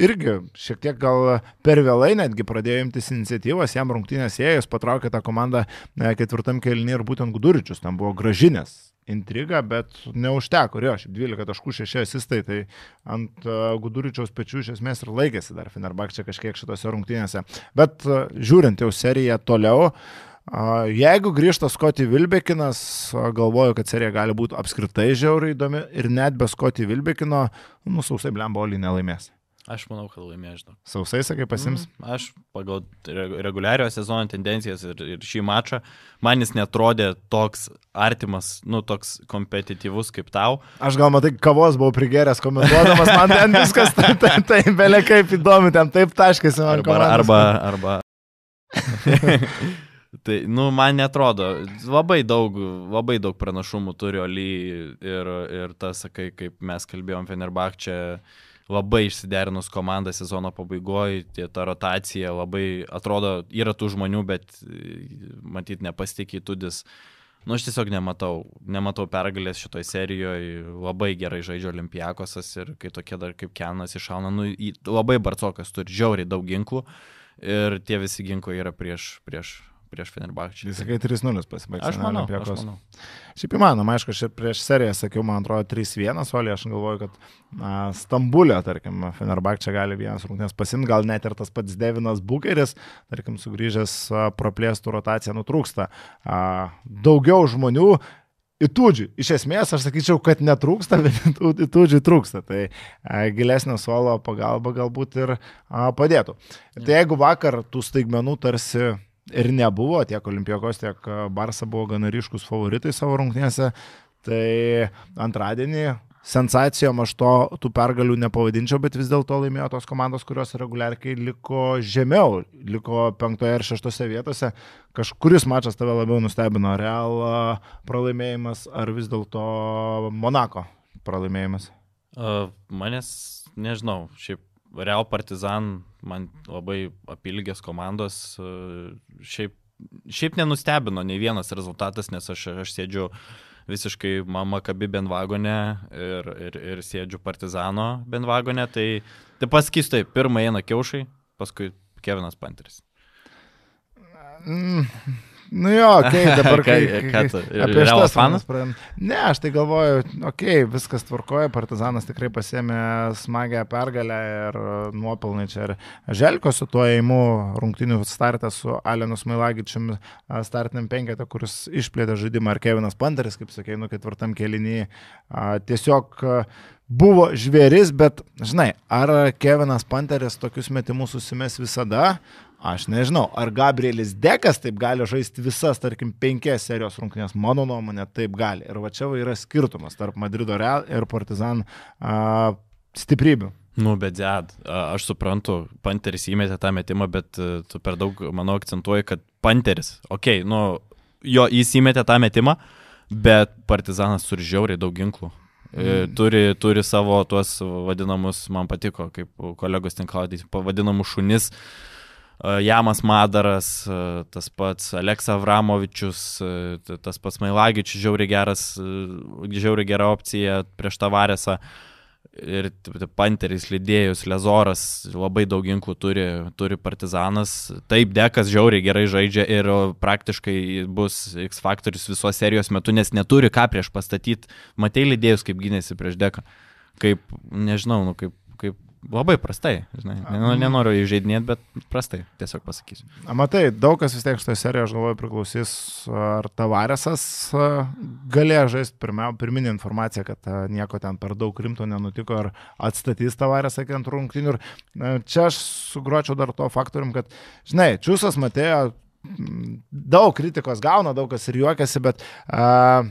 irgi šiek tiek gal per vėlai netgi pradėjo imtis iniciatyvas, jam rungtynės ėjus patraukė tą komandą a, ketvirtam kelnį ir būtent Guduričius tam buvo gražinės intrigą, bet neužteko, jo, šiaip 12 taškų 6 asistai, tai ant uh, Guduričiaus pečių iš esmės ir laikėsi dar Fenerbakčia kažkiek šitose rungtynėse. Bet uh, žiūrint jau seriją toliau, uh, jeigu grįžta Skoti Vilbekinas, galvoju, kad serija gali būti apskritai žiauriai įdomi ir net be Skoti Vilbekino, nu, sausai blembolį nelaimės. Aš manau, kad laimės, žinau. Sausai, sakai, pasims? Mm, aš pagal reguliario sezono tendencijas ir, ir šį mačą, man jis netrodė toks artimas, nu, toks kompetityvus kaip tau. Aš gal matai, kavos buvau prigeręs komentuodamas, man ten viskas tai, tai, tai belia kaip įdomu, ten taip taškasi man. Arba, arba, arba tai, nu, man netrodo, labai daug, labai daug pranašumų turi Oli ir, ir tas, sakai, kaip mes kalbėjom Fenerbach čia labai išsiderinus komanda sezono pabaigoje, ta rotacija labai atrodo, yra tų žmonių, bet matyt nepasitikė Tudis. Nu, aš tiesiog nematau, nematau pergalės šitoj serijoje, labai gerai žaidžia Olimpijakosas ir kai tokie dar kaip Kenas iššauna, nu, labai Barcokas turi žiauriai daug ginklų ir tie visi ginklai yra prieš, prieš prieš Fenerbahčį. Jis sakai 3-0 pasibaigs. Aš manau, aš manau. Šiaip įmanoma, aišku, aš prieš seriją sakiau, man atrodo, 3-1, Olė, aš galvoju, kad na, Stambulė, tarkim, Fenerbahčia gali vienas rungtynės pasimti, gal net ir tas pats Devinas Bukeris, tarkim, sugrįžęs praplėstų rotaciją nutrūksta. Daugiau žmonių Įtūdžiui. Iš esmės, aš sakyčiau, kad netrūksta, bet įtūdžiui trūksta. Tai a, gilesnio suolo pagalba galbūt ir a, padėtų. Tai jeigu vakar tų staigmenų tarsi ir nebuvo, tiek Olimpijos, tiek Barsa buvo gana ryškus favoritai savo rungtynėse. Tai antradienį sensacijom aš to tų pergalių nepavadinčiau, bet vis dėlto laimėjo tos komandos, kurios reguliariai liko žemiau, liko penktoje ir šeštose vietose. Kažkuris mačas tave labiau nustebino, Real pralaimėjimas ar vis dėlto Monako pralaimėjimas? Uh, manęs, nežinau, šiaip Real Partizan man labai apilgės komandos. Šiaip, šiaip nenustebino nei vienas rezultatas, nes aš, aš sėdžiu visiškai mama kabi benvagone ir, ir, ir sėdžiu Partizano benvagone. Tai, tai pasakysiu taip, pirmą eina Kiaušai, paskui Kevinas Panteris. Mm. Nu jo, okei, okay, dabar kai... ką tu? Apie šitas fanas? Ne, aš tai galvoju, okei, okay, viskas tvarkoja, Partizanas tikrai pasėmė smagę pergalę ir nuopelnai čia ir Želko su tuo įimu rungtinių startą su Alenu Smailagičium startiniam penketą, kuris išplėtė žaidimą ir Kevinas Panteris, kaip sakė, nu ketvirtam kelinį. Tiesiog buvo žvėris, bet, žinai, ar Kevinas Panteris tokius metimus susimes visada, Aš nežinau, ar Gabrielis Dekas taip gali žaisti visas, tarkim, penkias serijos rungtynės, mano nuomonė, taip gali. Ir va čia yra skirtumas tarp Madrido Real ir Partizan a, stiprybių. Nu, bet Zed, aš suprantu, Panteris įmetė tą metimą, bet tu per daug, manau, akcentuoji, kad Panteris, okei, okay, nu, jo, jis įmetė tą metimą, bet Partizanas turi žiauriai daug ginklų. Mm. Turi, turi savo tuos vadinamus, man patiko, kaip kolegos tinklaudys, pavadinamus šunis, uh, Jamas Madaras, tas pats Aleksa Avramovičius, tas pats Mailagičius, žiauriai geras, žiauriai gera opcija prieš Tavarėsą. Ir Panteris, Lydėjus, Lezoras, labai daug ginklų turi, turi Partizanas. Taip, Dekas žiauriai gerai žaidžia ir praktiškai bus X faktorius visos serijos metu, nes neturi ką prieš pastatyti. Matei Lydėjus, kaip gynėsi prieš Deką. Kaip, nežinau, nu, kaip labai prastai, žinai. Nenoriu įžeidinėti, bet prastai, tiesiog pasakysiu. Matai, daug kas vis tiek šitoje serijoje, aš galvoju, priklausys, ar Tavaresas galėjo žaisti pirminį informaciją, kad nieko ten per daug rimto nenutiko, ar atstatys Tavaresą iki antrų rungtynių. Ir čia aš sugruočiau dar to faktorium, kad, žinai, Čiūsas Matėjo daug kritikos gauna, daug kas ir juokiasi, bet uh,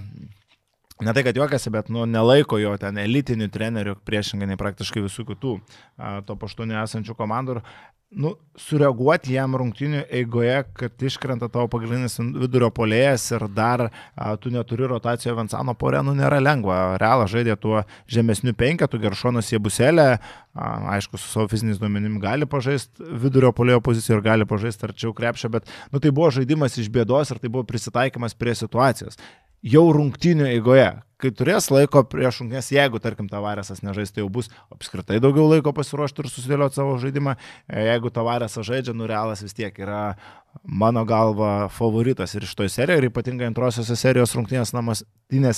ne tai, kad juokiasi, bet nu, nelaiko jo ten elitinių trenerių priešingai nei praktiškai visų kitų a, to paštų nesančių komandų. Nu, sureaguoti jam rungtinių eigoje, kad iškrenta tavo pagrindinis vidurio polėjas ir dar a, tu neturi rotacijoje Vansano porė, nu nėra lengva. Realą žaidė tuo žemesniu penketu, Geršonas Jėbuselė, aišku, su savo fiziniais duomenimis gali pažaisti vidurio polėjo poziciją ir gali pažaisti arčiau krepšio, bet nu, tai buvo žaidimas iš bėdos ir tai buvo prisitaikymas prie situacijos jau rungtinių eigoje, kai turės laiko prieš rungtynės, jeigu, tarkim, Tavaresas nežais, tai jau bus apskritai daugiau laiko pasiruošti ir susidėlioti savo žaidimą. E, jeigu Tavaresas žaidžia, nurealas vis tiek yra mano galva favoritas ir iš toj serijoje, ir ypatingai antrosiose serijos rungtynės namuose,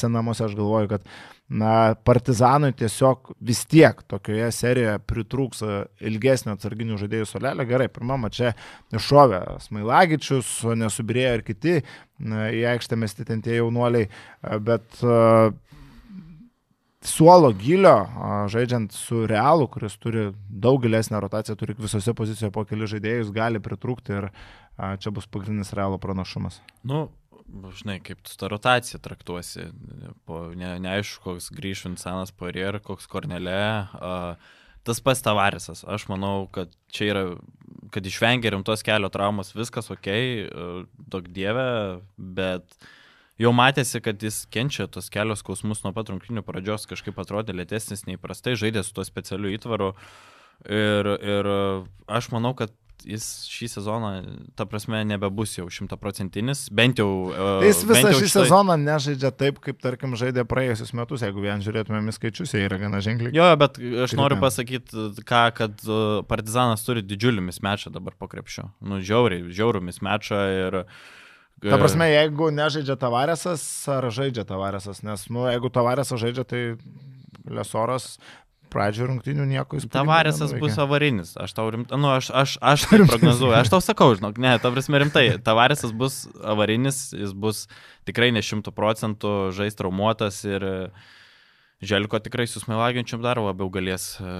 namuose aš galvoju, kad na, Partizanui tiesiog vis tiek tokioje serijoje pritrūks ilgesnio atsarginių žaidėjų solelio. Gerai, pirmama čia iššovė Smailagičius, nesubirėjo ir kiti na, į aikštę mesti ten tie jaunuoliai, bet uh, suolo gilio, žaidžiant su Realu, kuris turi daug gilesnę rotaciją, turi visose pozicijose po keli žaidėjus, gali pritrūkti ir čia bus pagrindinis Realo pranašumas. Nu, žinai, kaip tu tą rotaciją traktuosi, po, ne, neaišku, koks grįš Vincentas Poirier, koks Kornelė. Uh, tas pats Tavarisas. Aš manau, kad čia yra kad išvengė rimtos kelio traumos, viskas ok, daug dievė, bet jau matėsi, kad jis kenčia tos kelios skausmus nuo pat rungtinių pradžios, kažkaip atrodė lėtesnis neįprastai, žaidė su tuo specialiu įtvaru. Ir, ir aš manau, kad jis šį sezoną, ta prasme, nebebus jau šimtaprocentinis, bent jau... Uh, jis visą šį štai... sezoną nežaidžia taip, kaip, tarkim, žaidė praėjusius metus, jeigu vien žiūrėtumėm į skaičius, jie yra gana ženkliai. Jo, bet aš Kritam. noriu pasakyti, ką, kad e, Partizanas turi didžiulį mismečą dabar po krepšio. Nu, žiauriai, žiaurų mismečą ir... Ta prasme, jeigu nežaidžia Tavaresas, ar žaidžia Tavaresas, nes, nu, jeigu Tavaresas žaidžia, tai Lesoras pradžio rungtinių nieko įspūdingo. Tavaresas bus avarinis, aš tau rimtai, nu, aš, aš, aš tai prognozuoju, aš tau sakau, žinok, ne, ta prasme rimtai, Tavaresas bus avarinis, jis bus tikrai ne šimtų procentų žais traumuotas ir Želko tikrai su Smailagiančiam dar labiau galės e,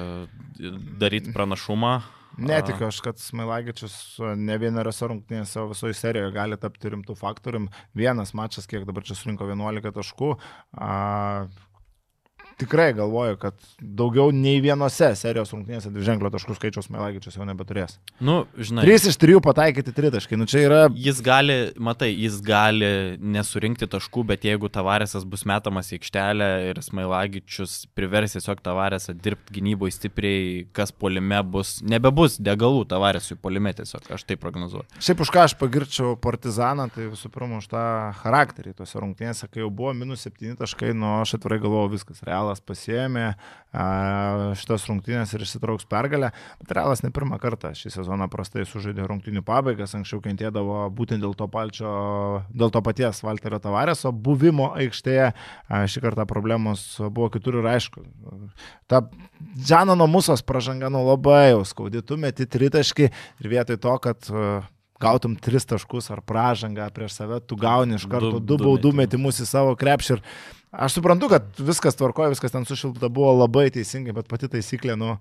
daryti pranašumą. Netikiu aš, kad Smailagičius ne vieneriose rungtynėse savo visoje serijoje gali tapti rimtų faktorium. Vienas mačas, kiek dabar čia surinko 11 taškų, tikrai galvoju, kad daugiau nei vienose serijos rungtynėse dviženklio taškų skaičiaus Melagičius jau nebeturės. Nu, žinai. 3 iš 3 pataikyti tritaškai, nu čia yra. Jis gali, matai, jis gali nesurinkti taškų, bet jeigu Tavaresas bus metamas į aikštelę ir Smailagičius privers tiesiog Tavaresą dirbti gynyboje stipriai, kas polime bus, nebebus degalų Tavaresui polime tiesiog, aš tai prognozuoju. Šiaip už ką aš pagirčiau Partizaną, tai visų pirma už tą charakterį tose rungtynėse, kai jau buvo minus 7 taškai, nu aš atvirai galvojau viskas, realas Realas pasiemė šitas rungtynės ir išsitrauks pergalę. Bet Realas ne pirmą kartą šį sezoną prastai sužaidė rungtynių pabaigas, anksčiau kentėdavo būtent dėl to, palčio, dėl to paties Walterio Tavareso buvimo aikštėje. Šį kartą problemos buvo kitur ir aišku. Ta Džanano Musos pražanga nu labai jau skaudi, tu meti tritaškį ir vietoj to, kad gautum tris taškus ar pražangą prieš save, tu gauni iš karto du, du baudų metimus į savo krepšį ir Aš suprantu, kad viskas tvarkoja, viskas ten sušilta buvo labai teisingai, bet pati taisyklė, nu,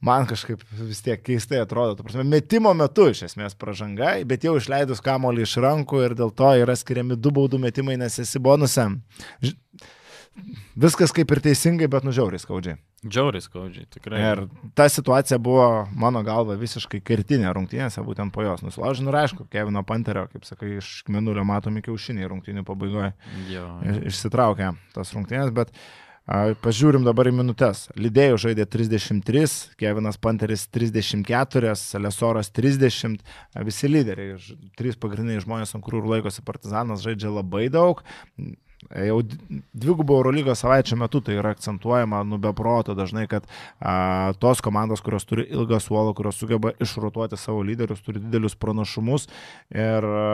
man kažkaip vis tiek keistai atrodo. Prasme, metimo metu iš esmės pažanga, bet jau išleidus kamolį iš rankų ir dėl to yra skiriami du baudų metimai, nes esi bonusiam. Viskas kaip ir teisingai, bet nužiauriai skaudžiai. Džiauriai skaudžiai, tikrai. Ir ta situacija buvo, mano galva, visiškai kertinė rungtynėse, būtent po jos nusilaužinu. Ir aišku, Kevino Panterio, kaip sakai, iš minulio matomi kiaušiniai rungtynių pabaigoje. Jo. Išsitraukė tas rungtynės, bet a, pažiūrim dabar į minutės. Lydėjų žaidė 33, Kevinas Panteris 34, Lesoras 30, visi lyderiai, trys pagrindiniai žmonės, ant kurių laikosi Partizanas, žaidžia labai daug. Jau dvigubo Eurolygos savaičio metu tai yra akcentuojama, nu be proto dažnai, kad a, tos komandos, kurios turi ilgą suolą, kurios sugeba išrotuoti savo lyderius, turi didelius pranašumus. Ir a,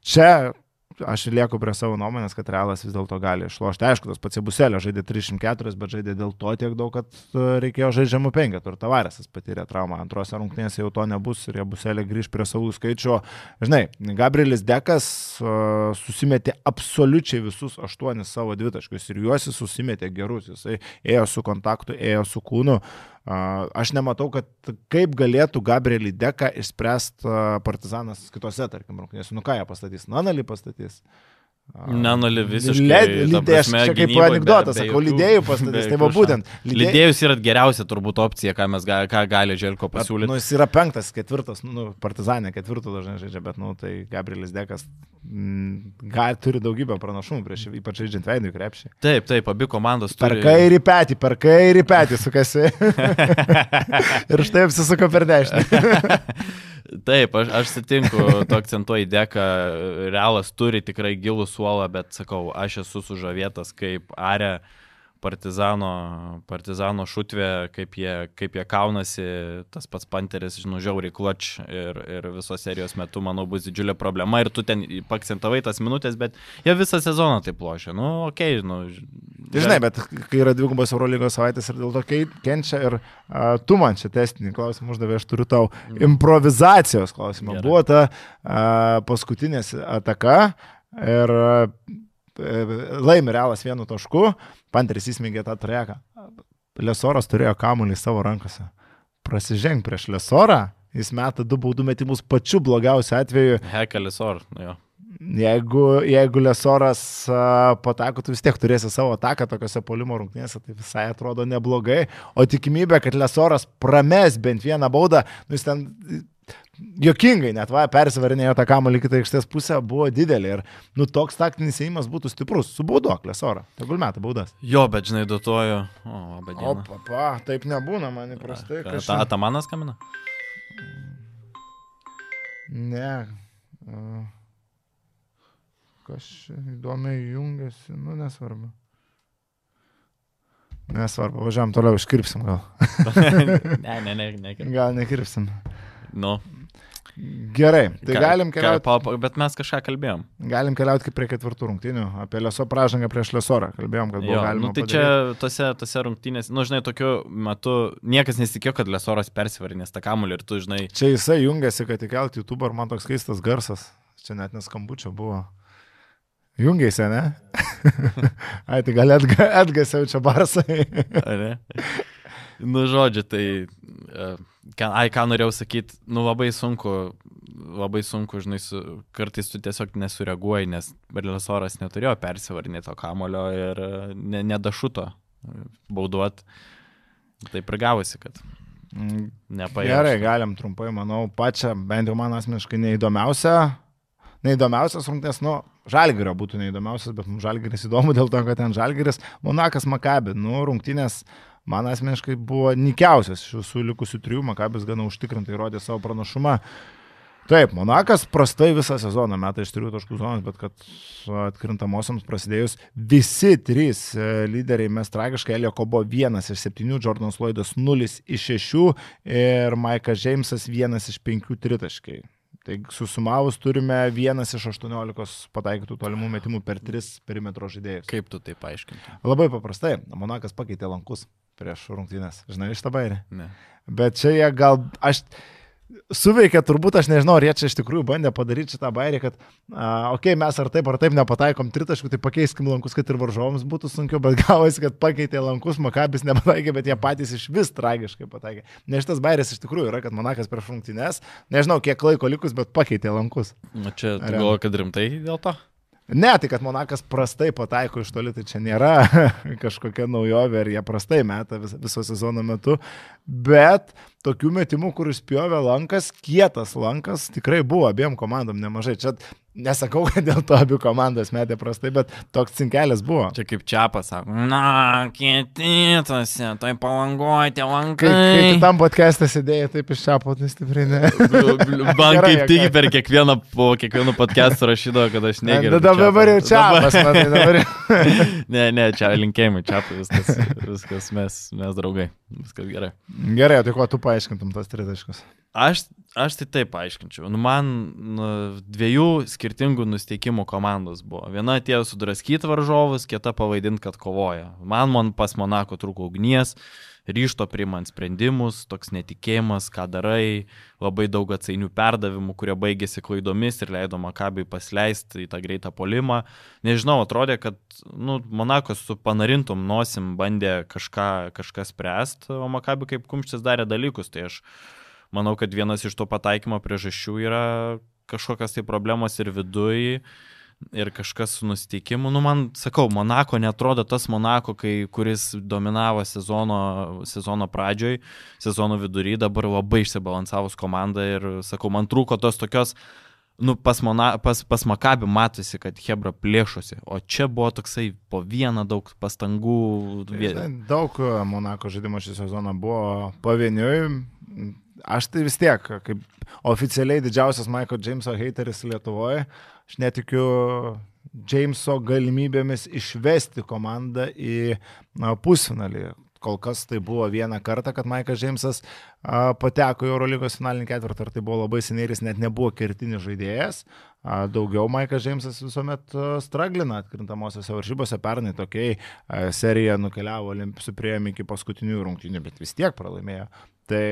čia aš lieku prie savo nuomonės, kad Realas vis dėlto gali išlošti. Aišku, tas pats Buselė žaidė 304, bet žaidė dėl to tiek daug, kad e, reikėjo žaidžiamų penketų ir Tavaresas patyrė traumą. Antrose rungtynėse jau to nebus ir jie Buselė grįž prie savų skaičių. Žinai, Gabrielis Dekas uh, susimetė absoliučiai visus aštuonis savo dvitaškius ir juos jis susimetė gerus. Jisai ėjo su kontaktu, ėjo su kūnu. Uh, Aš nematau, kad kaip galėtų Gabrielį Deką išspręsti partizanas kitose, tarkim, rungtynėse. Nu ką jie pastatys? Nanalį pastatys. Nenoli visiškai. Lydėjus, čia kaip anegdotas, sakau, lydėjų pastatys, tai va būtent. Lydėjus yra geriausia turbūt opcija, ką, mes, ga, ką gali Želko pasiūlyti. Nu, jis yra penktas, ketvirtas, nu, partizanė ketvirtų dažnai žaidžia, bet, nu, tai Gabrielis Dekas mm, gal, turi daugybę pranašumų prieš, ypač žaidžiant veidų krepšį. Taip, taip, abi komandos turi. Per kairį petį, per kairį petį sukasi. Ir štai apsisuko per dešinę. Taip, aš, aš sutinku, tu akcentuoji dėką, realas turi tikrai gilų suolą, bet sakau, aš esu sužavėtas kaip Are partizano, partizano šutvė, kaip jie, kaip jie kaunasi, tas pats Panteris, žinau, žiauriai kloč ir, ir visos serijos metu, manau, bus didžiulė problema ir tu ten pakcentavai tas minutės, bet jie visą sezoną taip lošia. Nu, okei, okay, nu. Tai žinai, bet kai yra dvigubos Eurolygos savaitės ir dėl to kenčia ir uh, tu man čia testinį klausimą uždavė, aš turiu tau improvizacijos klausimą. Gerai. Buvo ta uh, paskutinės ataka ir uh, laimi realas vienu tašku, Panteris įsmėgė tą treką. Lesoras turėjo kamuolį savo rankose. Prasiženg prieš Lesorą, jis meta du baudų metimus pačiu blogiausiu atveju. Heka Lesor, jo. Jeigu, jeigu Lesoras patako, tu vis tiek turėsi savo ataką tokiuose polimo rungtynėse, tai visai atrodo neblogai. O tikimybė, kad Lesoras prames bent vieną baudą, nu, jis ten jokingai net, va, persivarinėjo tą kamuolį kitą aikštės pusę, buvo didelė ir, nu, toks taktinis įimas būtų stiprus, su baudoklės oro, tegul metą baudas. Jo, bet žinai, duotoju. O, bet O, papa, taip nebūna man įprastai. Ta, kažin- ta Atamanas kamina? Ne. Kas čia įdomiai jungiasi, nu nesvarbu. Nesvarbu, važiuojam toliau, iškirpsim gal. ne, ne, ne, ne. Gal nekirpsim. Nu, Gerai, tai ką- galim keliauti. pa- pa- Bet mes kažką kalbėjom. Galim keliauti kaip prie ketvirtų rungtynių. Apie Leso pražangą prieš Lesorą. Kalbėjom, kad buvo Jo, galima. nu, tai padaryt. čia tose, tose rungtynėse, nu, žinai, tokiu metu niekas nesitikėjo, kad Lesoras persivarinės tą kamuolį ir tu, žinai, Čia jisai jungiasi, kad įkelti YouTube, ar man toks keistas garsas. Čia net neskambučio buvo. Jungiasi, ne? Ai, tai gal atga, atgasiau čia barsai. Nu, žodžiu, tai, e, ai, ką norėjau sakyti, nu, labai sunku, labai sunku, žinai, su, kartais tu tiesiog nesureaguoji, nes Berlisoras neturėjo persivarinėti to kamulio ir e, ne, nedašuto bauduot. Taip ir gavosi, kad Mm, nepaėjo. Gerai, galim trumpai, manau, pačią, bent jau man asmeniškai neįdomiausia. Neįdomiausias rungtynės, nu, Žalgirio būtų neįdomiausias, bet mums Žalgiris įdomu dėl to, kad ten Žalgiris, Monakas Makabi, nu, rungtynės man asmeniškai buvo nikiausias iš visų likusių trijų, Makabis gana užtikrintai rodė savo pranašumą. Taip, Monakas prastai visą sezoną metą iš trijų taškų zonos, bet kad atkrintamosiams prasidėjus visi trys e, lyderiai mes tragiškai, Elio Kobo vienas iš septynių, Jordanas Lloydas nulis iš šešių ir Maikas Džeimsas vienas iš penkių tritaškai. Tai susumavus turime vienas iš 18 pataikytų tolimų metimų per tris perimetro žaidėjus. Kaip tu tai paaiškintum? Labai paprastai, Monakas pakeitė lankus prieš rungtynės. Žinai, iš tą bairį. Ne. Bet čia jie gal, aš suveikė, turbūt aš nežinau, ar jie čia iš tikrųjų bandė padaryti šitą bairį, kad, a, okei, okay, mes ar taip ar taip nepataikom tritaškų, tai pakeiskim lankus, kad ir varžovams būtų sunkiau, bet gavosi, kad pakeitė lankus, Makabis nepataikė, bet jie patys iš vis tragiškai pataikė. Nes šitas bairis iš tikrųjų yra, kad Monakas prieš rungtynės, nežinau, kiek laiko likus, bet pakeitė lankus. Nu, čia galvoji, kad rimtai dėl to? Ne, tai kad Monakas prastai pataiko iš toli, tai čia nėra kažkokia naujovė ir jie prastai meta vis, viso sezono metu, bet tokių metimų, kur spjovė lankas, kietas lankas, tikrai buvo abiem komandom nemažai. Čia nesakau, kad dėl to abi komandos metė prastai, bet toks cinkelis buvo. Čia kaip čiapas sako, na, kietytose, tai palangoji tie Kai, kai lankai. kitam podcast'e sėdėjai, taip iš čia pat stipriai ne. Man kaip tik per kiekvieną, po kiekvienų podcastų rašydavo, kad aš negeriu. Dabar, dabar jau čia, Dabar- pas mane dabar. Ne, ne, čia linkėjimai, čia viskas, viskas mes, mes draugai, viskas gerai. Gerai, tai kuo tu paaiškintum tas tritaškus? Aš, aš tai taip paaiškinčiau. Nu, man nu, dviejų skirtingų nusteikimų komandos buvo. Viena atėjo sudraskyti varžovus, kita pavaidinti, kad kovoja. Man, man pas Monako trūko ugnies, ryšto priimant sprendimus, toks netikėjimas, ką darai, labai daug atsainių perdavimų, kurie baigėsi klaidomis ir leido Makabai pasileisti į tą greitą polimą. Nežinau, atrodė, kad nu, Monakas su panarintum nosim bandė kažką, kažką spręsti, o Makabai kaip kumštis darė dalykus. Tai aš manau, kad vienas iš to pataikymo priežasčių yra kažkokios tai problemos ir viduje. Ir kažkas su nusiteikimu, nu man, sakau, Monako netrodo tas Monako, kai, kuris dominavo sezono, sezono pradžioj, sezono vidury, dabar labai išsibalansavus komanda ir, sakau, man trūko tos tokios, nu, pas, Mona, pas, pas Makabi matosi, kad Hebra plėšosi, o čia buvo toksai po vieną daug pastangų. Daug e, Monako žaidimo šį sezoną buvo pavieniui. Aš tai vis tiek, kaip oficialiai didžiausias Michael Jameso hateris Lietuvoje, aš netikiu Jameso galimybėmis išvesti komandą į na, pusfinalį. Kol kas tai buvo vieną kartą, kad Michael Jamesas a, pateko į Eurolygos finalinį ketvirtą ir tai buvo labai seniai ir jis net nebuvo kertinis žaidėjas. A, Daugiau Michael Jamesas visuomet a, straglina atkrintamosiose varžybose. Pernai tokiai a, serija nukeliavo Olimpijų prieėmė iki paskutinių rungtynių, bet vis tiek pralaimėjo. Tai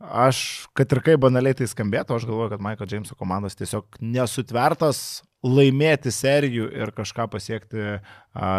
aš, kad ir kaip banaliai tai skambėtų, aš galvoju, kad Michael Jameso komandos tiesiog nesutvertas laimėti serijų ir kažką pasiekti a,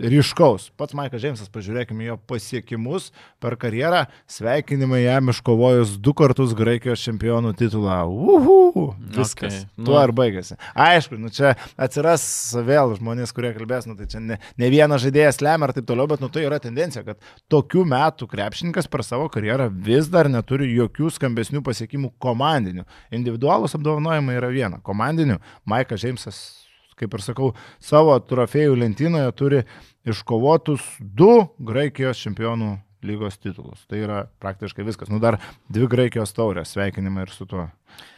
ryškaus. Pats Maikas Džeimsas, pažiūrėkime jo pasiekimus per karjerą, sveikinimai jam iškovojus du kartus Graikijos čempionų titulą. Uhu, viskas. Okay. Nu. Tuo ir baigėsi. Aišku, nu čia atsiras vėl žmonės, kurie kalbės, nu tai čia ne, ne vienas žaidėjas lemia ir taip toliau, bet nu tai yra tendencija, kad tokių metų krepšininkas per savo karjerą vis dar neturi jokių skambesnių pasiekimų komandinių. Individualus apdovanojimai yra viena. Komandinių Maikas Džeimsas kaip ir sakau, savo trofėjų lentynoje turi iškovotus du Graikijos čempionų lygos titulus. Tai yra praktiškai viskas. Nu dar dvi Graikijos taurės, sveikinimai ir su tuo.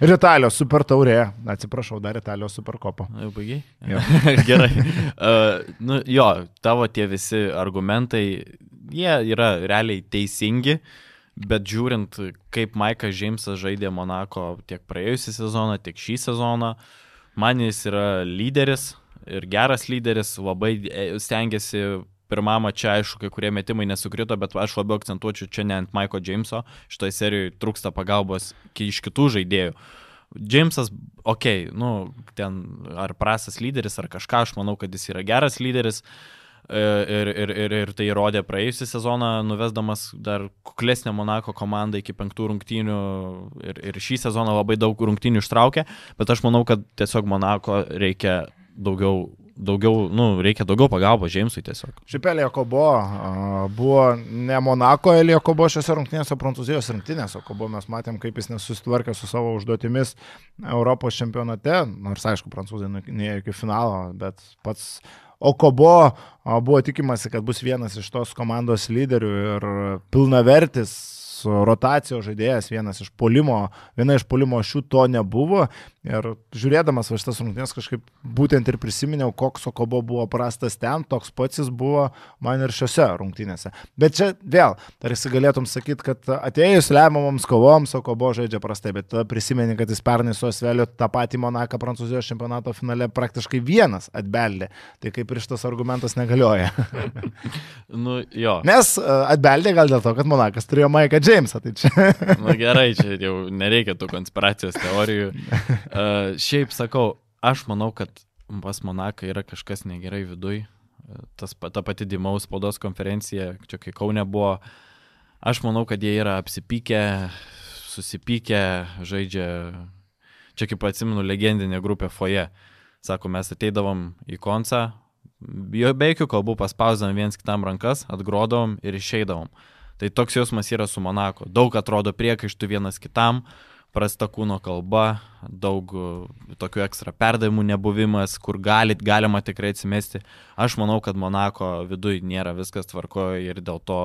Ir Italijos super taurė, atsiprašau, dar Italijos super kopo. Jau baigiai? Gerai. Uh, nu, jo, tavo tie visi argumentai, jie yra realiai teisingi. Bet žiūrint, kaip Maikas Džeimsas žaidė Monako tiek praėjusią sezoną, tiek šį sezoną, uh, Man jis yra lyderis ir geras lyderis, labai e, stengiasi pirmame čia, aišku, kai kurie metimai nesukrito, bet aš labiau akcentuočiau čia ne ant Maiko Jameso, šitoje serijoje trūksta pagalbos iš kitų žaidėjų. Jamesas, okei, okay, nu, ten ar prastas lyderis, ar kažką, aš manau, kad jis yra geras lyderis. E, ir, ir, ir, ir tai įrodė praėjusią sezoną, nuvesdamas dar kuklesnę Monako komandą iki penktų rungtynių ir, ir šį sezoną labai daug rungtynių ištraukė, bet aš manau, kad tiesiog Monako reikia daugiau daugiau, nu, reikia daugiau pagalbos Džeimsui tiesiog. Šiaip Elio Kobo buvo ne Monako Elio Kobo šiose rungtynėse, Prancūzijos rungtynėse, Kobo mes matėm, kaip jis nesusitvarkė su savo užduotimis Europos čempionate, nors aišku, prancūzai neėjo iki finalo, bet pats O Kobo buvo tikimasi, kad bus vienas iš tos komandos lyderių ir pilnavertis rotacijos žaidėjas, vienas iš polimo, viena iš polimo šių to nebuvo. Ir žiūrėdamas va šitas rungtynės kažkaip būtent ir prisiminiau, koks Okobo buvo prastas ten, toks pats jis buvo man ir šiose rungtynėse. Bet čia vėl, tarsi galėtum sakyti, kad atėjus lemiamoms kovoms Okobo žaidžia prastai, bet prisimeni, kad jis pernai su Osveliu tą patį Monaką Prancūzijos čempionato finale praktiškai vienas atbeldė. Tai kaip ir šitas argumentas negalioja. nu, jo. Nes atbeldė gal dėl to, kad Monakas turėjo Maiką Džeimsą. Tai čia. Na gerai, čia jau nereikia tų konspiracijos teorijų. Uh, šiaip sakau, aš manau, kad pas Monaką yra kažkas negerai viduj. Tas, ta pati Dimaus spaudos konferencija, čia kai Kaune buvo, aš manau, kad jie yra apsipykę, susipykę, žaidžia, čia kaip atsimenu, legendinė grupė Foje. Sako, mes ateidavom į koncą, be jokių kalbų paspausdavom viens kitam rankas, atgrodavom ir išeidavom. Tai toks jausmas yra su Monako. Daug atrodo priekaištų vienas kitam, prasta kūno kalba, daug e, tokių ekstra perdavimų nebuvimas, kur galit, galima tikrai atsimesti. Aš manau, kad Monako viduje nėra viskas tvarkoje ir dėl to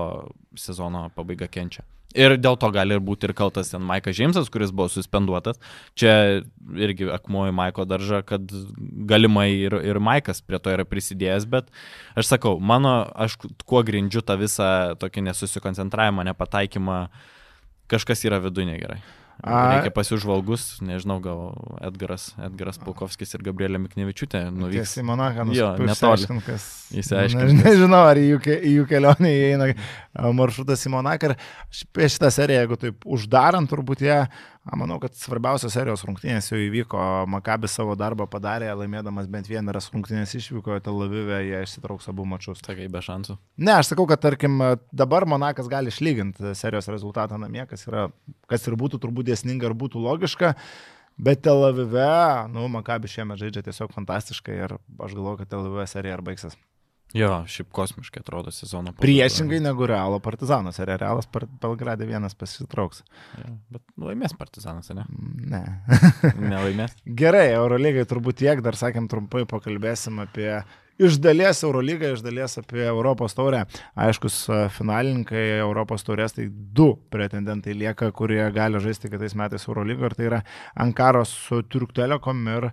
sezono pabaiga kenčia. Ir dėl to gali ir būti ir kaltas ten Maikas Žemsas, kuris buvo suspenduotas. Čia irgi akmuoju Maiko daržą, kad galimai ir, ir Maikas prie to yra prisidėjęs, bet aš sakau, mano, aš kuo grindžiu tą visą tokį nesusikoncentravimą, nepataikymą, kažkas yra viduje negerai. Reikia pasižvalgus, nežinau, gal Edgaras, Edgaras Paukovskis ir Gabrielė Miknevičiūtė nuvyks. Į Monaką. Įsiaiškinti. Ne, nežinau, ar į jų, į jų kelionę įeina maršrutas į Monaką. Ir šitą seriją, jeigu taip uždarant, turbūt ją, manau, kad svarbiausios serijos rungtynės jau įvyko. Makabis savo darbą padarė, laimėdamas bent vieną rungtynės išvyko, Tel Avive jie išsitrauks abu mačius. Kaip be šansų. Ne, aš sakau, kad tarkim dabar Monakas gali išlyginti serijos rezultatą namie, kas, yra, kas ir būtų turbūt dėsninga ir būtų logiška. Bet Tel Avive, nu, Makabis šiemet žaidžia tiesiog fantastiškai ir aš galvoju, kad Tel Avive serija ar baigsis. Jo, šiaip kosmiškai atrodo sezono pabaigoje. Priešingai negu Realo partizanas. Ar Realas Belgradė vienas pasitrauks? Ja, bet laimės partizanas, ne? Ne. Nelaimės. Gerai, Eurolygai turbūt tiek, dar sakėm trumpai pakalbėsim apie iš dalies Eurolygą, iš dalies apie Europos taurę. Aiškus finalininkai Europos taurės, tai du pretendentai lieka, kurie gali žaisti kitais metais Eurolygą ir tai yra Ankaros su Turk Telekom ir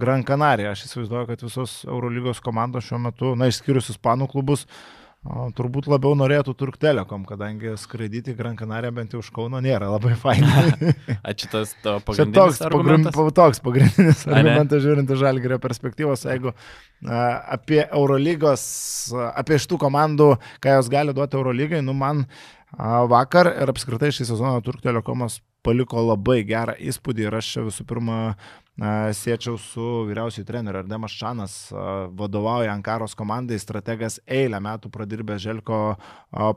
Gran Canaria. Aš įsivaizduoju, kad visos Eurolygos komandos šiuo metu, na, išskyrus Ispanų klubus, O, turbūt labiau norėtų Turk Telekom, kadangi skraidyti Gran Canaria bent jau už Kauno nėra labai fainai. Ačiū tas tavo pagrindinis toks, argumentas. Pagrim, toks pagrindinis argumentas žiūrint iš Žalgirio perspektyvos, jeigu a, apie Eurolygos, apie šitų komandų, ką jos gali duoti Eurolygai, nu man vakar ir apskritai šį sezoną Turk Telekomas paliko labai gerą įspūdį ir aš čia visų pirma siečiau su vyriausiųjų treneriu Ardemas Čanas, vadovauja Ankaros komandai, strategas eilę metų pradirbęs Želko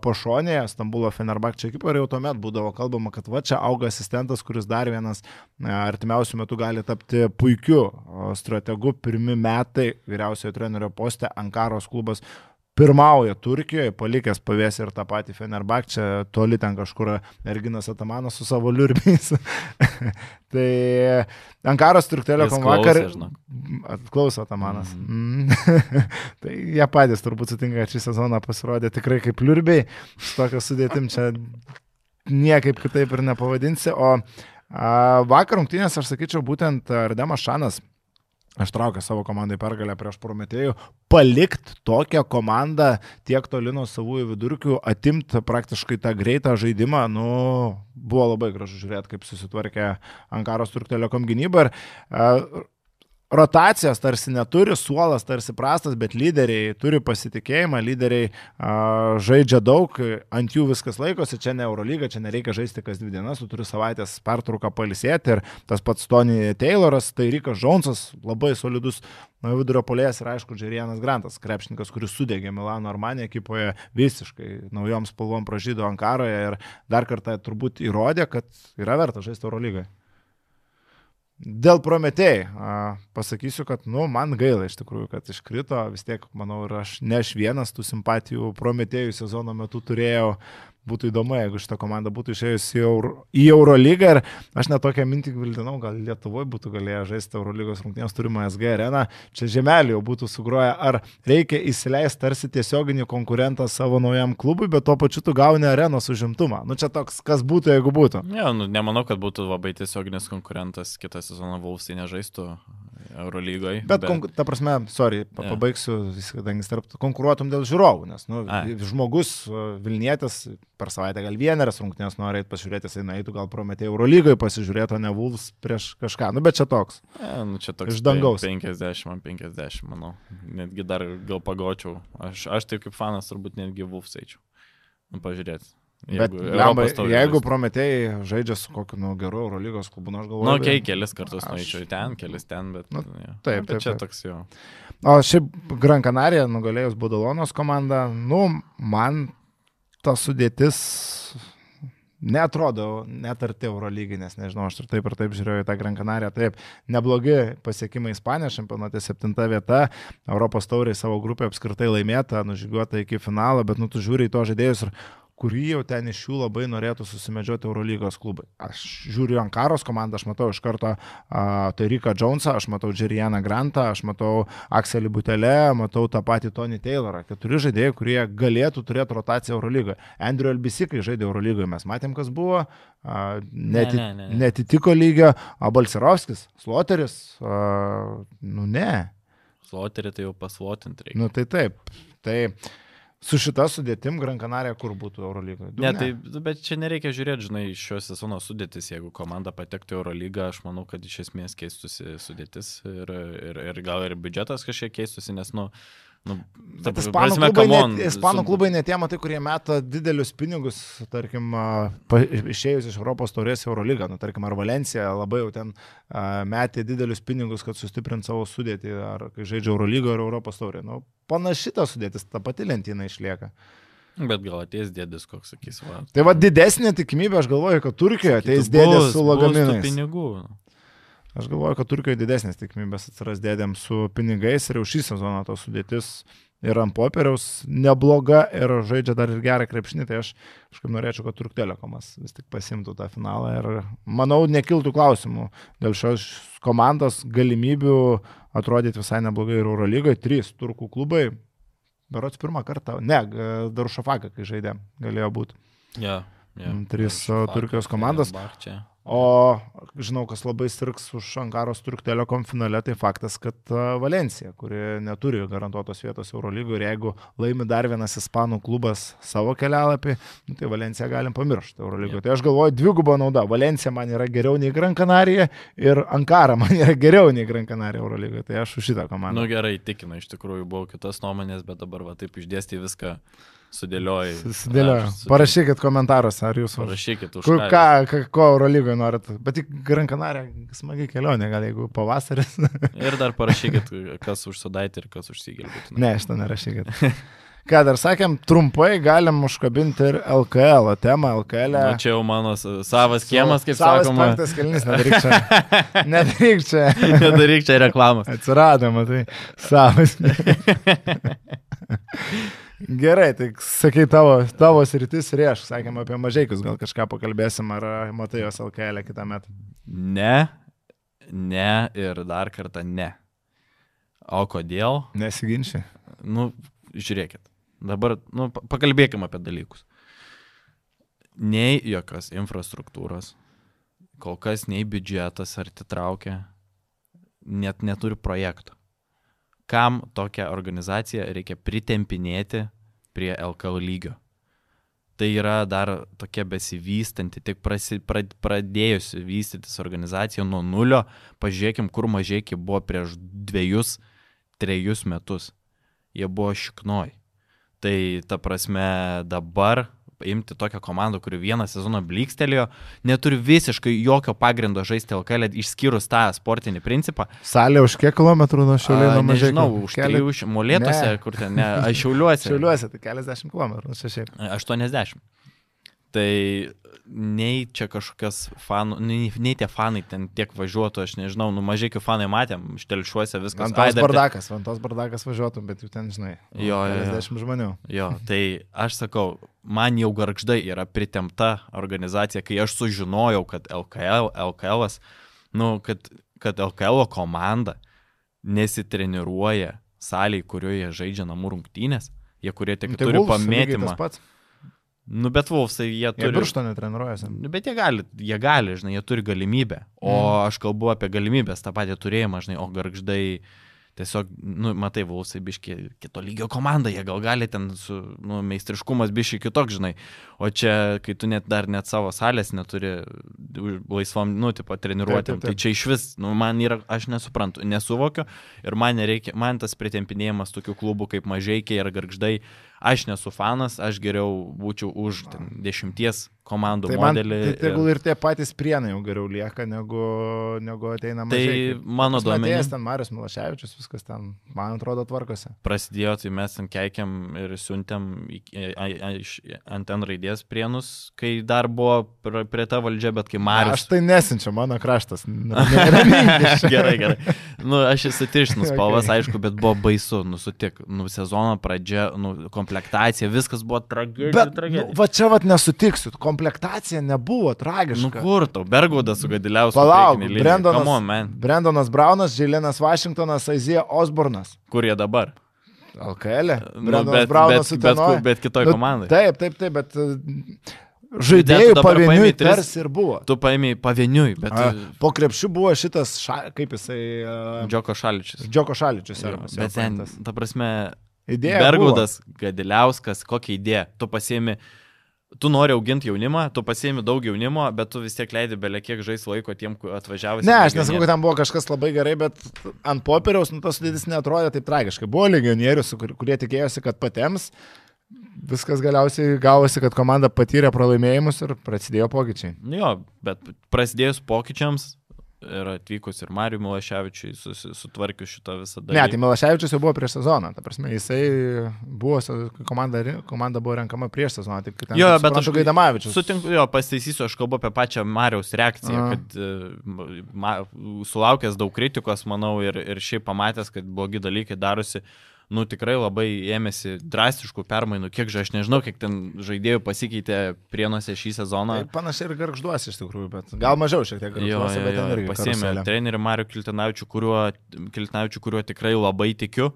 pašonėje, Stambulo Fenerbakčio ekipo ir jau tuomet būdavo kalbama, kad va čia auga asistentas, kuris dar vienas artimiausių metų gali tapti puikiu strategu. Pirmi metai vyriausiojo trenerio poste Ankaros klubas pirmauja Turkijoje, palikęs pavėsi ir tą patį Fenerbak, čia toli ten kažkur Erginas Atamanas su savo liurbiais. tai Ankaros Turktelekom vakar. Atklauso Atamanas. Mm. mm. tai jie patys turbūt sutinka, kad šį sezoną pasirodė tikrai kaip liurbiai, su tokia sudėtim čia niekaip kitaip ir nepavadinsi. O a, vakar rungtynės, aš sakyčiau, būtent Ardemas Šanas aš traukiu savo komandai pergalę prieš Prometėjų, palikti tokią komandą tiek toli nuo savųjų vidurkių, atimti praktiškai tą greitą žaidimą, nu, buvo labai gražu žiūrėti, kaip susitvarkė Ankaros Turktelekom gynyba. Ir, uh, rotacijos tarsi neturi, suolas tarsi prastas, bet lyderiai turi pasitikėjimą, lyderiai a, žaidžia daug, ant jų viskas laikosi, čia ne Eurolyga, čia nereikia žaisti kas dvi dienas, tu turi savaitės pertrauką palisėti ir tas pats Tony Tayloras, tai Rikas Džonsas, labai solidus vidurio polės ir aišku, Džerianas Grantas, krepšininkas, kuris sudegė Milano Armanė ekipoje visiškai naujom spalvom pražydo Ankaroje ir dar kartą turbūt įrodė, kad yra verta žaisti Eurolygai. Dėl Prometėjai pasakysiu, kad, nu, man gaila iš tikrųjų, kad iškrito, vis tiek, manau, ir aš ne aš vienas tų simpatijų Prometėjų sezono metu turėjau, būtų įdomu, jeigu šitą komandą būtų išėjusi į, Euro, į Eurolygą ir aš net tokią mintį vildinau, gal Lietuvoje būtų galėję žaisti Eurolygos rungtynės turimą SG areną, čia žemelį jau būtų sugroję, ar reikia įsileisti tarsi tiesioginį konkurentą savo naujam klubui, bet tuo pačiu tu gauni arenos užimtumą. Nu čia toks, kas būtų, jeigu būtų. Ne, nu, nemanau, kad būtų labai tiesioginis konkurentas kitą sezoną Vulsai nežaistų Eurolygoje. Bet, bet... Konku, ta prasme, sorry, pa, yeah. pabaigsiu, kadangi tarp konkuruotum dėl žiūrovų, nes nu, Ai. žmogus Vilnietis per savaitę gal vieneras rungtynės nori eiti pasižiūrėti, jisai nueitų gal prometė Eurolygoje pasižiūrėti, o ne Vuls prieš kažką. Nu, bet čia toks. E, nu, čia toks. Iš dangaus. 50 man 50, manau. Netgi dar gal pagočiau. Aš, aš taip kaip fanas turbūt netgi Vuls eičiau. Nu, pažiūrėti. Bet, lemba, jeigu Prometėjai žaidžia su kokiu nu, geru Eurolygos klubu, nors galvoju. Na, nu, okei, okay, kelis kartus aš... nueičiau ten, kelis ten, bet... Nu, ja. Taip, bet taip, čia taip. toks jo. O šiaip Gran Canaria nugalėjus Budalonos komandą, nu, man ta sudėtis netrodo net arti Eurolyginės, nežinau, aš ir taip ir taip žiūrėjau į tą Gran Canariją, taip, neblogi pasiekimai Ispanijos čempionate, septinta vieta, Europos tauriai savo grupė apskritai laimėta, nužygiuota iki finalo, bet nu tu žiūri į to žaidėjus ir kurį jau ten iš jų labai norėtų susimedžioti Eurolygos klubai. Aš žiūriu Ankaros komandą, aš matau iš karto uh, Terika Jonesą, aš matau Džerianą Grantą, aš matau Akselį Butelę, matau tą patį Tony Taylorą. Keturi žaidėjai, kurie galėtų turėti rotaciją Eurolygoje. Andrew Elbisi, kai žaidė Eurolygoje, mes matėm, kas buvo, uh, neti, ne, ne, ne. netitiko lygio, o Balserovskis, Sloteris, uh, nu ne. Sloterį tai jau paslotinti reikia. Nu tai taip. Tai uh, Su šita sudėtim Gran Canaria kur būtų Eurolygoje? Ne, tai, bet čia nereikia žiūrėti, žinai, šios sezono sudėtis. Jeigu komanda patektų Eurolygą, aš manau, kad iš esmės keistųsi sudėtis ir, ir, ir gal ir biudžetas kažkiek keistųsi, nes, nu, Nu, Bet ispanų prasme, klubai, net, ispanų su... klubai net tie matai, kurie meta didelius pinigus, tarkim, pa, išėjus iš Europos taurės Eurolygą, nu, tarkim, ar Valencija labai jau ten a, metė didelius pinigus, kad sustiprint savo sudėtį, ar kai žaidžia Eurolygo ar Europos taurė. Nu, panaši ta sudėtis, ta pati lentyna išlieka. Bet gal ateis dėdis, koks sakys, va. Tai va didesnė tikimybė, aš galvoju, kad Turkijoje ateis dėdis su lagaminais. Pinigų. Aš galvoju, kad Turkijoje didesnės tikimybės atsiras dėdėm su pinigais ir jau šį sezoną tos sudėtis yra ant popieriaus nebloga ir žaidžia dar ir gerą krepšinį, tai aš kažkaip norėčiau, kad Turk Telekomas vis tik pasimtų tą finalą ir manau, nekiltų klausimų dėl šios komandos galimybių atrodyti visai neblogai ir Eurolygoje. Trys turkų klubai, berots pirmą kartą, ne, Darušafaka, kai žaidė, galėjo būti. Yeah, yeah. Trys Turkijos komandos. Bahčia. O žinau, kas labai sirgs už Ankaros Turk Telekom finale, tai faktas, kad Valencija, kuri neturi garantuotos vietos Eurolygoje ir jeigu laimi dar vienas ispanų klubas savo kelialapį, nu, tai Valencija galim pamiršti Eurolygoje. Tai aš galvoju, dviguba nauda. Valencija man yra geriau nei Gran Canaria ir Ankara man yra geriau nei Gran Canaria Eurolygoje. Tai aš už šitą komandą. Na nu, gerai, tikina, iš tikrųjų buvo kitas nuomonės, bet dabar va taip išdėsti viską sudėliojai. Susidėlioju. Aš su- Parašykit komentaruose, ar jūs Parašykit už Kur, ką. ką, ko Eurolygoje norit. Bet tik Gran Canaria, smagi kelionė, gal jeigu pavasaris. Ir dar parašykit, kas užsidaitė ir kas užsigelbėtų. ne, šitą nerašykit. Ką dar sakėm, trumpai galim užkabinti ir LKL temą. LKL. -e. Na, čia jau mano savas kiemas, kaip Savas sakoma. penktas kelnys, nedaryk čia. Nedaryk čia. Nedaryk čia reklamos. Atsirado, matai, savas. Gerai, tai sakai tavo, tavo sritis rieš, sakėm apie mažiekius, gal kažką pakalbėsim, ar matai jos LKL kitą metą. Ne, ne ir dar kartą ne. O kodėl? Nesiginčiai. Nu, žiūrėkit. Dabar, nu, pa- pakalbėkim apie dalykus. Nei jokios infrastruktūros, kol kas nei biudžetas ar atitraukia, net neturi projekto. Kam tokią organizaciją reikia pritempinėti prie LKL lygio? Tai yra dar tokia besivystanti, tik prasi, pra, pradėjusi vystytis organizacija nuo nulio. Pažiūrėkim, kur mažiekiai buvo prieš dviejus, trejus metus. Jie buvo šiknoj. Tai ta prasme dabar imti tokią komandą, kuri vieną sezoną blikstelėjo, neturi visiškai jokio pagrindo žaisti LKL, išskyrus tą sportinį principą. Salė už kiek kilometrų nuo nuo mažai? Nežinau, už kelių iš molėtuose, Ne. kur ten, ne, aš šiauliuosi. Šiauliuose, tai keliasdešimt kilometrų, nu, čia šiaip. 80. Tai nei čia kažkokias fanų, nei, nei tie fanai ten tiek važiuotų, aš nežinau, nu mažai kiek fanai matėm, štelšiuose viskas. Vantos Ai, dar te- bardakas, vantos bardakas važiuotų, bet jau ten, žinai, Jo, jo, jo. keliasdešimt žmonių. Jo, tai aš sakau, man jau garždai yra pritemta organizacija, kai aš sužinojau, kad LKL, LKL, nu, kad, kad LKL komanda nesitreniruoja saliai, kurioje žaidžia namų rungtynės, jie kurie tik Nu, tai turi lygiai pamėtymą. tas pats. Nu, bet Vulfsai jie Jie turi. biršto netreniruojasi. Nu, Bet jie gali, jie gali, žinai, jie turi galimybę. O Mhm. aš kalbu apie galimybės, tą patį turėjimą, žinai, o garždai tiesiog, nu, matai, Vulsai biški kito lygio komanda, jie gal gali ten su, nu, meistriškumas biški kitoks, žinai. O čia, kai tu net dar net savo salės neturi laisvom, nu, tipo, treniruotėm, tai čia iš vis, nu, man yra, aš nesuprantu, nesuvokiu ir man nereikia, man tas pritempinėjimas tokių klubų kaip mažiekiai ir garždai, aš nesu fanas, aš geriau būčiau už ten, dešimties komandų Tai man, modelį. tai tegul ir tie patys prienai jau geriau lieka, negu, negu ateina Tai mažai. mano duomenimis ten Marius Milaševičius, viskas ten, man atrodo, tvarkosi. prasidėjo, tai mes ten keikiam ir siuntėm ant ten raidės prienus, kai dar buvo pr- prie ta valdžia, bet kai Aš Marius. tai nesinčiau, mano kraštas. Gerai, gerai. Nu, aš esu tirštinus spalvas, Okay. aišku, bet buvo baisu, nu sutik, nu sezono pradžia, nu komplektacija, viskas buvo tragedija. Bet, nu, tragedija. va čia vat nesutiksiu, komplektacija nebuvo Nu tragiška. kur tau, Bergaudas su Gadiliausku. Palauk. Brendonas, on. Brendonas Braunas, Žilenas Vašingtonas, Aizija Osbornas. Kur jie dabar? LKL. e. Nu, Brendonas bet, Braunas bet, bet, bet, bet kitoj Nu, komandai. Taip, taip, taip, bet žaidėjų pavieniui tarsi ir buvo. Tu paėmėjai pavieniui, bet... A, po krepšių buvo šitas, ša, kaip jisai, uh, Džoko Šaličius. Džoko Šaličius. Serbas, jo Bet ten, ta prasme, Idėja Bergaudas, Gadiliauskas, kokia idėja. Tu pasiemi, tu nori auginti jaunimą, tu pasiemi daug jaunimo, bet tu vis tiek leidi belė kiek žais laiko tiem, kur atvažiavus. Ne, aš nesakau, kad ten buvo kažkas labai gerai, bet ant popieriaus nu, tas sudėtis netrodė taip tragiškai. Buvo legionierių, su kur- kurie tikėjosi, kad patems. Viskas galiausiai gavosi, kad komanda patyrė pralaimėjimus ir prasidėjo pokyčiai. Jo, bet prasidėjus pokyčiams ir atvykus ir Mariu Milaševičiui sutvarkius šitą visą dalyką. Ne, tai Milaševičius jau buvo prieš sezoną. Ta prasme, jisai buvo, komanda, komanda buvo renkama prieš sezoną. Tik ten, Jo, bet aš Gaidamavičius. Sutinku, jo, pasitaisysiu, aš kalbu apie pačią Mariaus reakciją, A. kad e, ma, sulaukęs daug kritikos, manau, ir, ir šiaip pamatęs, kad blogi dalykai darosi, nu tikrai labai ėmėsi drastiškų permainų, kiek aš nežinau, kiek ten žaidėjų pasikeitė prienuose šį sezoną. Tai panašiai ir garžduosi iš tikrųjų, bet gal mažiau šiek tiek jo, bet ten irgi karuselė. trenerių Mariu Kiltinavičiu, kuriuo, Kiltinavičiu, kuriuo tikrai labai tikiu.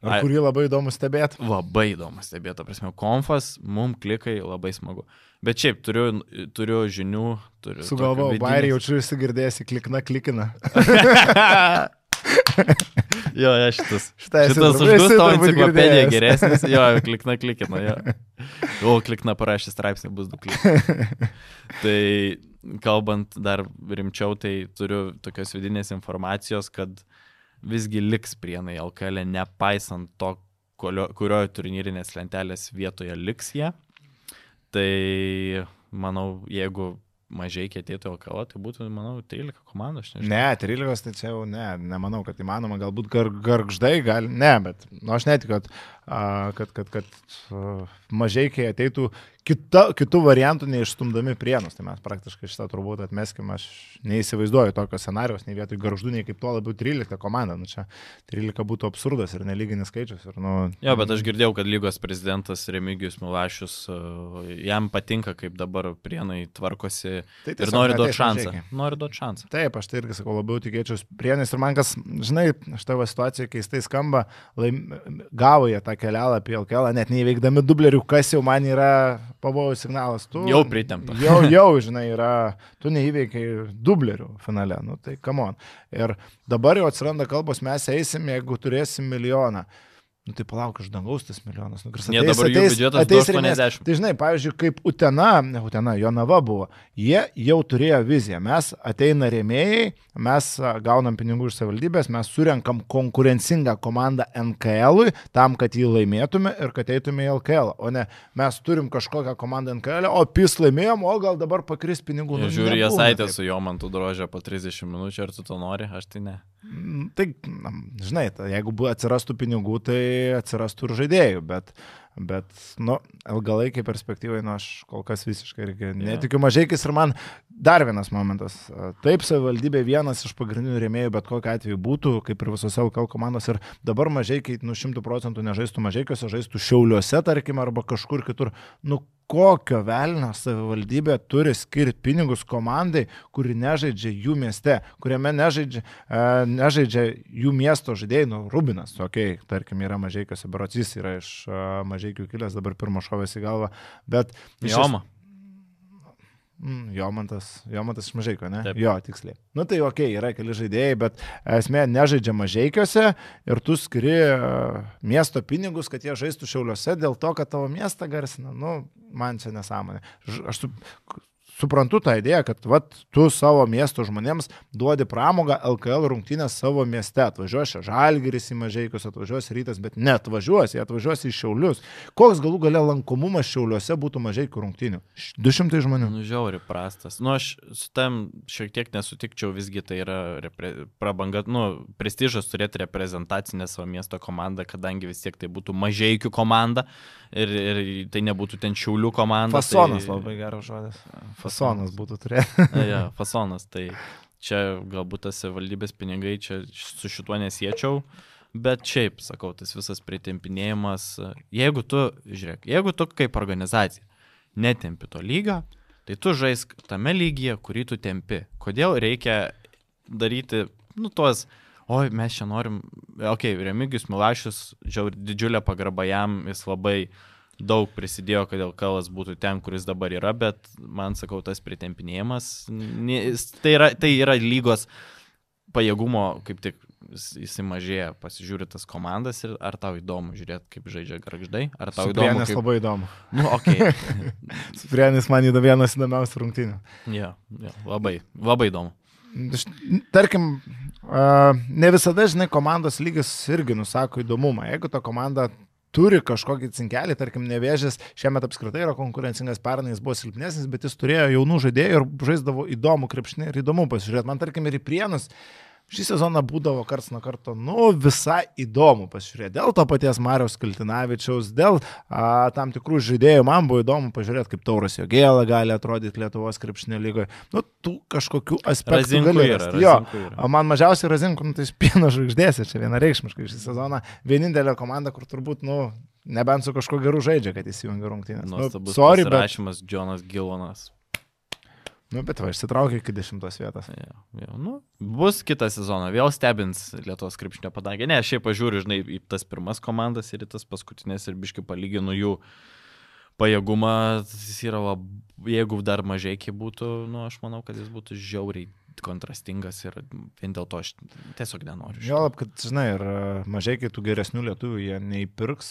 Ar Ai- kurį labai įdomu stebėti. Labai įdomu stebėti, prasme, konfas, mum klikai labai smagu. Bet šiaip turiu, turiu žinių, turiu. Sugalvojau, bairį jaučiu įsigirdėsi, klikna, klikina. jo, ja, šitas. Šitas turbūt- už Gusto girdėjęs. geresnis. Jo, klikna, klikina. Jo. O, klikna parašė straipsnį, bus du klikai. Tai kalbant dar rimčiau, tai turiu tokios vidinės informacijos, kad visgi liks prienai LKL, nepaisant to, kurio, kurio turnyrinės lentelės vietoje liks jie. Tai manau, jeigu mažai kėtėtų LKL, tai būtų, manau, 13 komandų, aš nežinau. Ne, 13 tai čia jau ne, nemanau, kad įmanoma, galbūt gar, gargždai gali, ne, bet, nu, aš netikiu, kad, kad, kad, kad mažai ateitų kita, kitų variantų neišstumdami prienus. Tai mes praktiškai šitą turbūt atmeskime, aš neįsivaizduoju tokio scenarijos, nei vietoj garždų, nei kaip tuo labiau 13 komanda. Nu, čia 13 būtų absurdas ir nelyginis skaičius. Ir, nu, Jo, bet aš girdėjau, kad lygos prezidentas Remigijus Milašius, uh, jam patinka, kaip dabar prienai tvarkosi Tai ir tiesiog nori duoti šansą. Nori duoti šansą. Taip, aš tai irgi sakau, labiau tikėčiau prienais ir man kas, žinai, šitą situaciją keistai skamba, laim, gavo jie tą kelialapį į LKL, net neįveikdami dublerių, kas jau man yra pavojų signalas. Tu, Jau pritempa. Jau, jau, žinai, yra, tu neįveikiai dublerių finale, nu tai kamon. Ir dabar jau atsiranda kalbos, mes eisim, jeigu turėsim milijoną. Nu tai palauk, iš dangaus tas milijonas. Nu, Ne, dabar jų biudžetas ateis 280. Tai žinai, pavyzdžiui, kaip Utena, ne Utena, Jonava buvo, jie jau turėjo viziją. Mes ateina rėmėjai, mes gaunam pinigų iš savivaldybės, mes surenkam konkurencingą komandą NKL, tam, kad jį laimėtume ir kad eitume į LKL. O ne, mes turim kažkokią komandą NKL, o pis laimėjom, o gal dabar pakris pinigų. Nu, Nu, žiūri, jie saitė su jo man tu drožė po 30 minučių, ar tu to nori, aš tai ne. Mm, Tai, na, žinai, ta, jeigu atsirastų pinigų, tai atsirastų ir žaidėjų, bet, bet nu, ilgalaikiai perspektyvai, nu, aš kol kas visiškai irgi netikiu mažaikis ir man dar vienas momentas. Taip, savivaldybė vienas iš pagrindinių rėmėjų bet kokiu atveju būtų, kaip ir visose LKL komandos, ir dabar mažaikiai, nu, šimtų procentų nežaistų mažaikiuose, žaistų šiauliuose, tarkim, arba kažkur kitur. Nu, kokio velnio savivaldybė turi skirti pinigus komandai, kuri nežaidžia jų mieste, kuriame nežaidžia, e, nežaidžia jų miesto žaidėjai, nu, Rubinas, okei, okay, tarkim, yra mažaikiuose, Barocys yra iš e, mažaikių kilęs, dabar pirmo šovės į galvą, bet... iš es- Joma. Mm, Jomantas, Jomantas iš mažaiko, ne? Taip. Jo, tiksliai. Nu tai ok, yra keli žaidėjai, bet esmė nežaidžia mažaikiuose ir tu skiri e, miesto pinigus, kad jie žaistų šiauliuose dėl to, kad tavo miestą garsina. Nu, man čia nesąmonė. Aš su, suprantu tą idėją, kad vat, tu savo miesto žmonėms duodi pramogą LKL rungtynės savo mieste. Atvažiuos čia Žalgiris į mažaikius, atvažiuos rytas, bet net atvažiuos, jie atvažiuos į šiaulius. Koks galų gale lankomumas šiauliuose būtų mažaikių rungtynių? Š- 200 žmonių. Nu, žiauri prastas. Nu, aš su tam šiek tiek nesutikčiau, visgi tai yra repre... prabanga, nu, prestižas turėti reprezentacinę savo miesto komandą, kadangi vis tiek tai būtų mažaikių komanda ir, ir tai nebūtų ten šiaulių komanda. Fasonas tai... labai geras žodis. Fasonas būtų turėti. ja, fasonas. Tai čia galbūt tas valdybės pinigai, čia su šituo nesiečiau. Bet šiaip, sakau, tas visas pritempinėjimas, jeigu tu, žiūrėk, jeigu tu kaip organizacija netempi to lygio, tai tu žaisk tame lygyje, kurį tu tempi. Kodėl reikia daryti, nu, tuos, oi, mes čia norim, okei, okay, Remigijus Milašius, didžiulė pagarba jam, jis labai daug prisidėjo, kad Elkalas būtų ten, kuris dabar yra, bet man, sakau, tas pritempinėjimas, tai yra, tai yra lygos pajėgumo, kaip tik jis- jisai mažėja, pasižiūri tas komandas ir ar tau įdomu žiūrėti, kaip žaidžia garždai, ar tau įdomu. Suprienis Kaip... labai įdomu. Nu, okay. Suprienis man įdomu vienas įdomiausių rungtynių. ja, ja, labai, labai įdomu. Tarkim, ne visada, žinai, komandos lygis irgi nusako įdomumą. Jeigu ta komanda turi kažkokį cinkelį, tarkim, nevėžės, šiemet apskritai yra konkurencingas, pernai jis buvo silpnesnis, bet jis turėjo jaunų žaidėjų ir žaisdavo įdomų krepšinį ir įdomu pasižiūrėti. Man, tarkim, ir į prienus šį sezoną būdavo karts nuo karto, nu, visai įdomu pasižiūrėti. Dėl to paties Marijos Kaltinavičiaus, dėl a, tam tikrų žaidėjų, man buvo įdomu pažiūrėti, kaip Tauras Jogėla gali atrodyti Lietuvos krepšinio lygoje. Nu, tų kažkokių aspektų gali yra, rasti. Jo, yra. O man mažiausiai razinkų, nu, tai pieno žvaigždėse, čia vienareikšmiškai šį sezoną. Vienintelė komanda, kur turbūt, nu, nebent su kažkuo geru žaidžia, kad įsijungia rungtynės. Nu, sorry, bet, rašymas Jonas Gilonas. Nu, bet va, išsitraukė iki dešimtos vietos. Ja, ja, nu, bus kitą sezoną, vėl stebins Lietuvos krepšinio padangę. Ne, aš šiaip pažiūriu, žinai, į tas pirmas komandas ir į tas paskutinės ir biškai palyginu jų pajėgumą. Jis yra jeigu dar mažai būtų, nu, aš manau, kad jis būtų žiauriai. Kontrastingas ir vien dėl to aš tiesiog nenoriu. Lab, kad, žinai, ir mažai kitų geresnių lietuvių jie neįpirks,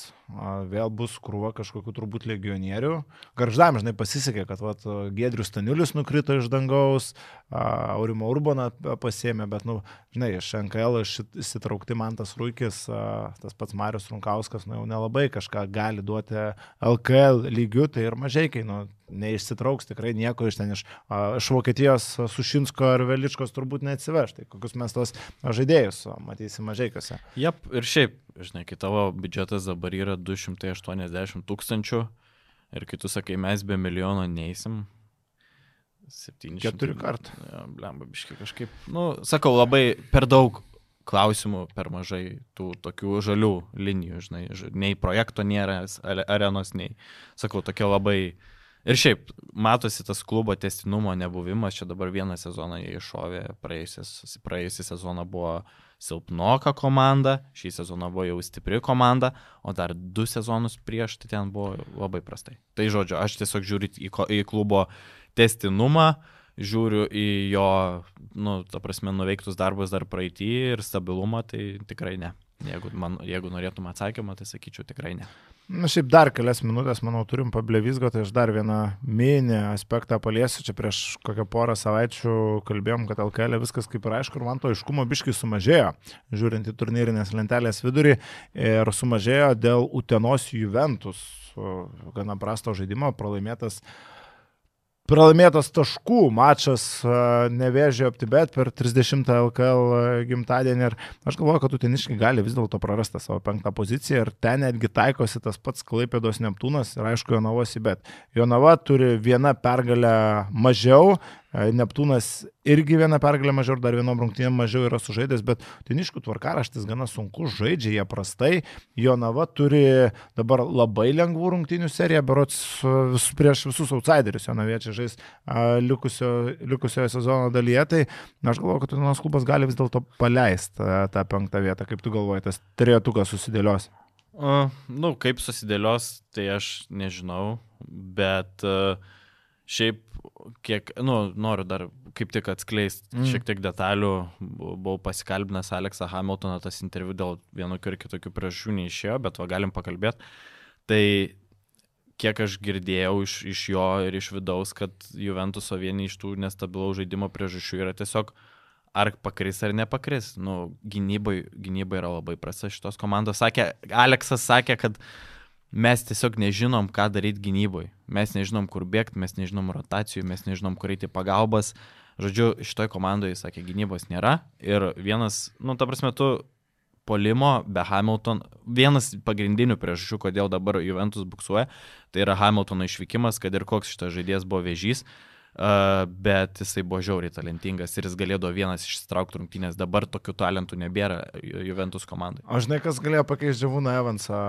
vėl bus krūva kažkokių turbūt legionierių. Garždam, žinai, pasisekė, kad vat, Gedrius Staniulis nukrito iš dangaus, Aurimo Urbaną pasėmė, bet, nu, žinai, iš NKL išsitraukti man tas Rūkis, tas pats Marius Runkauskas, nu, jau nelabai kažką gali duoti LKL lygių, tai ir mažai, kai, nu, neišsitrauks tikrai nieko iš ten, iš, iš Vokietijos Sušinsko ar Veličkos turbūt neatsiveš. Tai kokius mes tos žaidėjus matysim mažai kose. Jep, ir šiaip, žinai, kai tavo biudžetas dabar yra 280 tūkstančių ir kai tu sakai, mes be milijono neįsim. 700. Keturi kartų. Ja, blemba, biškai kažkaip. Nu, sakau, labai per daug klausimų, per mažai tų tokių žalių linijų, žinai, nei projekto nėra, arenos, nei, sakau, tokia labai Ir šiaip, matosi tas klubo testinumo nebuvimas, čia dabar vieną sezoną jie iššovė, praėjusią sezoną buvo silpnoka komanda, šį sezoną buvo jau stipri komanda, o dar du sezonus prieš tai ten buvo labai prastai. Tai žodžiu, aš tiesiog žiūriu į, į klubo testinumą, žiūriu į jo, nu, ta prasme, nuveiktus darbus dar praeitį ir stabilumą, tai tikrai ne. Jeigu, man, jeigu norėtum atsakymą, tai sakyčiau tikrai ne. Na šiaip dar kelias minutės, manau, turim pablevizgo, tai aš dar vieną mini aspektą paliesiu. Čia prieš kokią porą savaičių kalbėjom, kad LKL e viskas kaip ir aišku, ir man to aiškumo biškai sumažėjo, žiūrint į turnyrinės lentelės vidurį, ir sumažėjo dėl Utenos Juventus, gana prasto žaidimo, pralaimėtas uh, pralaimėtas taškų mačas nevėžė optibet per 30 LKL gimtadienį ir aš galvoju, kad uteniškai gali vis dėlto prarasti savo penktą poziciją ir ten netgi taikosi tas pats Klaipėdos Neptūnas ir aišku Jonavos į bet. Jonava turi vieną pergalę mažiau, Neptūnas irgi vieną pergalę mažiau ir dar vienom rungtynėm mažiau yra sužaidęs, bet teniškų tvarkaraštis gana sunku, žaidžia jie prastai. Jonava turi dabar labai lengvų rungtynių seriją, berots vis, prieš visus outsiderius. Jonaviečiai žais likusio, likusioje sezono dalyje, tai aš galvoju, kad Jonavos klubas gali vis dėlto paleisti tą penktą vietą. Kaip tu galvoji, tas trejetukas susidėlios? Uh, nu, kaip susidėlios, tai aš nežinau, bet uh, šiaip kiek, nu, noriu dar kaip tik atskleisti mm. šiek tiek detalių. Buvau pasikalbinęs Aleksą Hamiltoną, tas interviu dėl vienokių ir kitokių priežasčių neišėjo, bet va galim pakalbėti. Tai kiek aš girdėjau iš, iš jo ir iš vidaus, kad Juventuso vieni iš tų nestabilaus žaidimo priežasčių yra tiesiog ar pakris ar nepakris. Nu, gynybai, gynybai yra labai prasta šitos komandos. Sakė, Aleksas sakė, kad mes tiesiog nežinom, ką daryti gynyboje. Mes nežinom, kur bėgti, mes nežinom rotacijų, mes nežinom, kur eiti pagalbas. Žodžiu, šitoj komandoje, sakė, gynybos nėra. Ir vienas, nu, ta prasme, tu polimo be Hamilton, vienas pagrindinių priežasčių, kodėl dabar Juventus buksuoja, tai yra Hamiltono išvykimas, kad ir koks šitas žaidėjas buvo vežys. Uh, bet jisai buvo žiauriai talentingas ir jis galėdavo vienas išsitraukti rungtynės. Dabar tokių talentų nebėra Juventus komandai. O žinai, kas galėjo pakeisti Džiavūną Evansą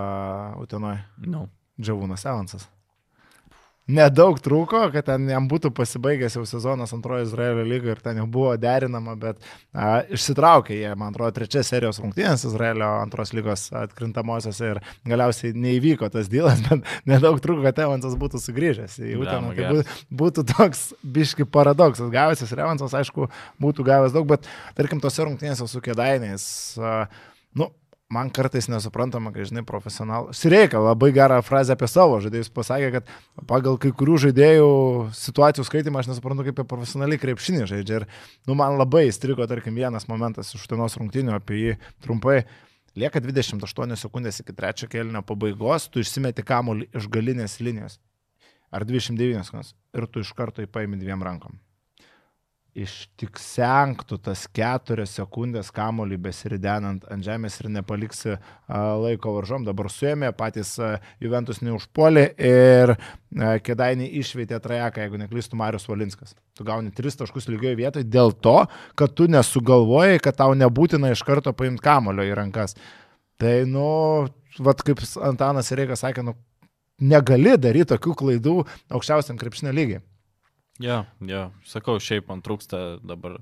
Utenoje? No. Džiavūnas Evansas nedaug trūko, kad ten jam būtų pasibaigęs jau sezonas antrojo Izraelio lygo ir ten jau buvo derinama, bet a, išsitraukė jie, man atrodo, trečias serijos rungtynės Izraelio antros lygos atkrintamosiose ir galiausiai neįvyko tas dylas, bet nedaug trūko, kad Evansas būtų sugrįžęs į Uteną. Tai būtų, būtų toks biški paradoksas. Gavęs ir Evansas, aišku, būtų gavęs daug, bet tarkim, tose rungtynėse su kėdainiais, nu, man kartais nesuprantama, kai žinai profesionalų. Sireika labai gerą frazę apie savo žaidėjus pasakė, kad pagal kai kurių žaidėjų situacijų skaitimą aš nesuprantu, kaip profesionaliai krepšinį žaidžia. Ir nu, man labai įstrigo, tarkim, vienas momentas iš tenos rungtinių apie jį trumpai. Lieka 28 sekundės iki trečio kelnio pabaigos, tu išsimeti kamuolį iš galinės linijos. Ar 29 sekundės. Ir tu iš karto įpaimi dviem rankom ištiksenktų tas keturias sekundės kamolį besiridenant ant žemės ir nepaliksi laiko varžom. Dabar suėmė, patys Juventus neužpuolė ir Kedainį išveitė trajeką, jeigu neklystų Marius Valinskas. Tu gauni tris taškus lygioje vietoje dėl to, kad tu nesugalvojai, kad tau nebūtina iš karto paimti kamolio į rankas. Tai, nu, vad kaip Antanas Reikas sakė, nu, negali daryti tokių klaidų aukščiausiam krepšinio lygiai. Ja, ja, sakau, šiaip man trūksta dabar.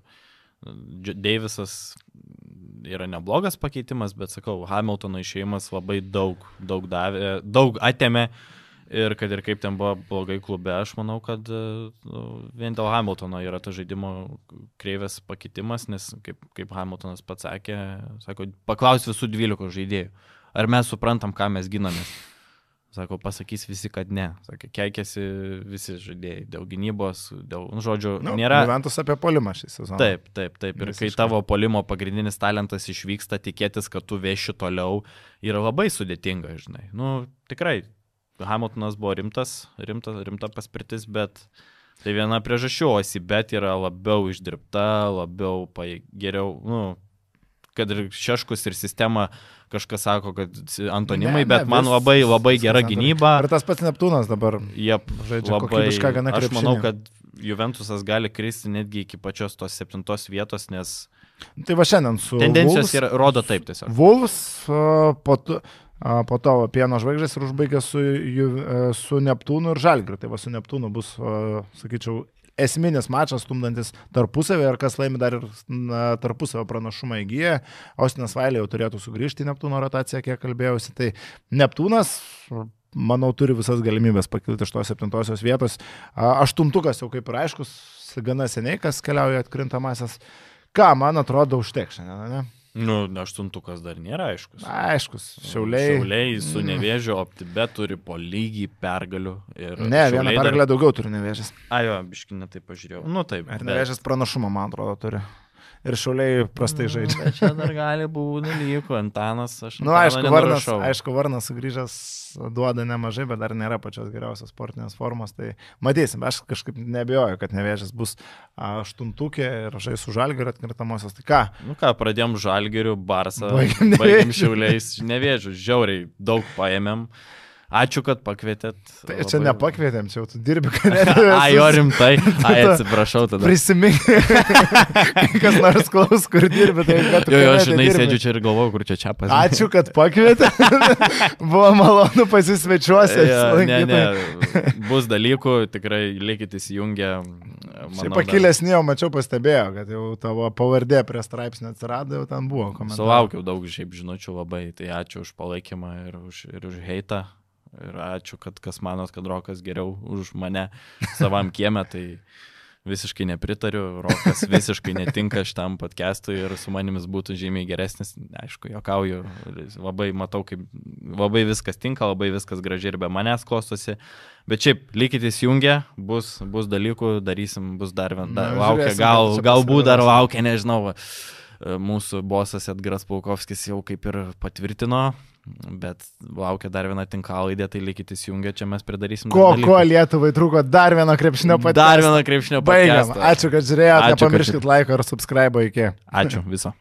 Deivisas yra neblogas pakeitimas, bet sakau, Hamiltono išėjimas labai daug, daug davė, daug atėmė Ir kad ir kaip ten buvo blogai klube, aš manau, kad nu, vien dėl Hamiltono yra ta žaidimo kreivės pakitimas, nes kaip, kaip Hamiltonas pats sakė, sako, paklaus visų 12 žaidėjų, ar mes suprantam, ką mes ginamės. Sako, pasakys visi, kad ne. Sakė, keikėsi visi žaidėjai dėl gynybos, dėl, nu, žodžiu, Nu, nėra. Juventus apie polimą šį sezoną. Taip, taip, taip. Ir kai Visiškai. tavo polimo pagrindinis talentas išvyksta, tikėtis, kad tu veši toliau, yra labai sudėtinga, žinai. Nu, tikrai, Hamiltonas buvo rimtas, rimta, rimta paspirtis, bet tai viena priežasčių, o Sibet yra labiau išdirbta, labiau geriau, nu, kad ir šeškus ir sistema kažkas sako, kad antonimai, Ne, ne, bet man vis- labai, labai viskas gera gynyba. Ir tas pats Neptūnas dabar. Jie Žaidžia labai, kokybišką gana aš manau, kad Juventusas gali kristi netgi iki pačios tos septintos vietos, nes Tai va šiandien su... tendencijos Wolves- yra, rodo taip tiesiog. A, po, po to pieno žvaigždės ir užbaigė su, su Neptūnu ir Žalgiriu. Tai va su Neptūnu bus, sakyčiau, esminis mačas stumdantis tarpusavį ir kas laimi dar ir na, tarpusavio pranašumą įgyja. Ostinas Vailė jau turėtų sugrįžti į Neptūno rotaciją, kiek kalbėjausi. Tai Neptūnas, manau, turi visas galimybės pakilti iš tos septintosios vietos. Aštuntukas jau kaip ir aiškus, gana seniai, kas keliauja atkrintamasis. Ką, man atrodo, užteks šiandien, ne? Nu, aštuntukas dar nėra aiškus. Aiškus, šiauliai. Šiauliai su nevėžiu, optibe turi po lygiai pergalių. Ir Ne, vieną Šiauliai dar- pergalę daugiau turi nevėžės. A, jo, biškinė tai pažiūrėjau. Nu, taip. Ir bet- nevėžės pranašumą, man atrodo, turi. Ir šiauliai prastai Nu, žaidžia. bet Čia dar gali būti dalykų, Antanas, aš. Na, nu, aišku, Varnas, aišku, Varnas sugrįžęs duoda nemažai, bet dar nėra pačios geriausios sportinės formos. Tai matysim, aš kažkaip nebejoju, kad nevėžės bus aštuntukė ir žais su žalgiu atkrintamosios. Tai ką? Nu ką, pradėjom žalgerių, barsą, Baigėm šiauliais, nevėžiu, žiauriai daug paėmėm. Ačiū, kad pakvietėt. Tai čia Labai- nepakvietėm, čia jau tu dirbi, kad Ai, jo rimtai. Ai, atsiprašau tada. Prisimink, kas nors klaus, kur dirbi, tai Jo, jo, žinai, dirbi. sėdžiu čia ir galvoju, kur čia čia pas. Ačiū, kad pakvietė. Buvo malonu pasisvečiuosi. Ja, ne, ne, bus dalykų, tikrai likit įsijungę. Šiaip pakilesnė, jau mačiau, pastebėjo, kad jau tavo pavardė prie straipsnio atsirado, jau ten buvo dar komentaras. Sulaukiau daug šiaip žinučių labai, tai ačiū už palaikymą ir už, ir už heitą. Ir ačiū, kad kas manot, kad Rokas geriau už mane savam kiemę, tai visiškai nepritariu, Rokas visiškai netinka šitam podcastui ir su manimis būtų žymiai geresnis, aišku, jokauju, labai matau, kaip labai viskas tinka, labai viskas gražiai ir be manęs klostosi, bet šiaip likite įsijungę, bus, bus dalykų, darysim, bus dar vien, Na, dar laukia, žiūrėsim, gal, galbūt dar laukia, nežinau. Mūsų bosas Edgaras Paukovskis jau kaip ir patvirtino, bet laukia dar viena tinkalaidė, tai likite įsijungę, čia mes pridarysim. dar Ko, ko Lietuvai trūko dar vieno krepšinio patį. Dar vieną krepšinio Baigiam. podcastą. Ačiū, kad žiūrėjote. Ačiū, kad- Nepamirškit laiko ir subscribe iki. Ačiū viso.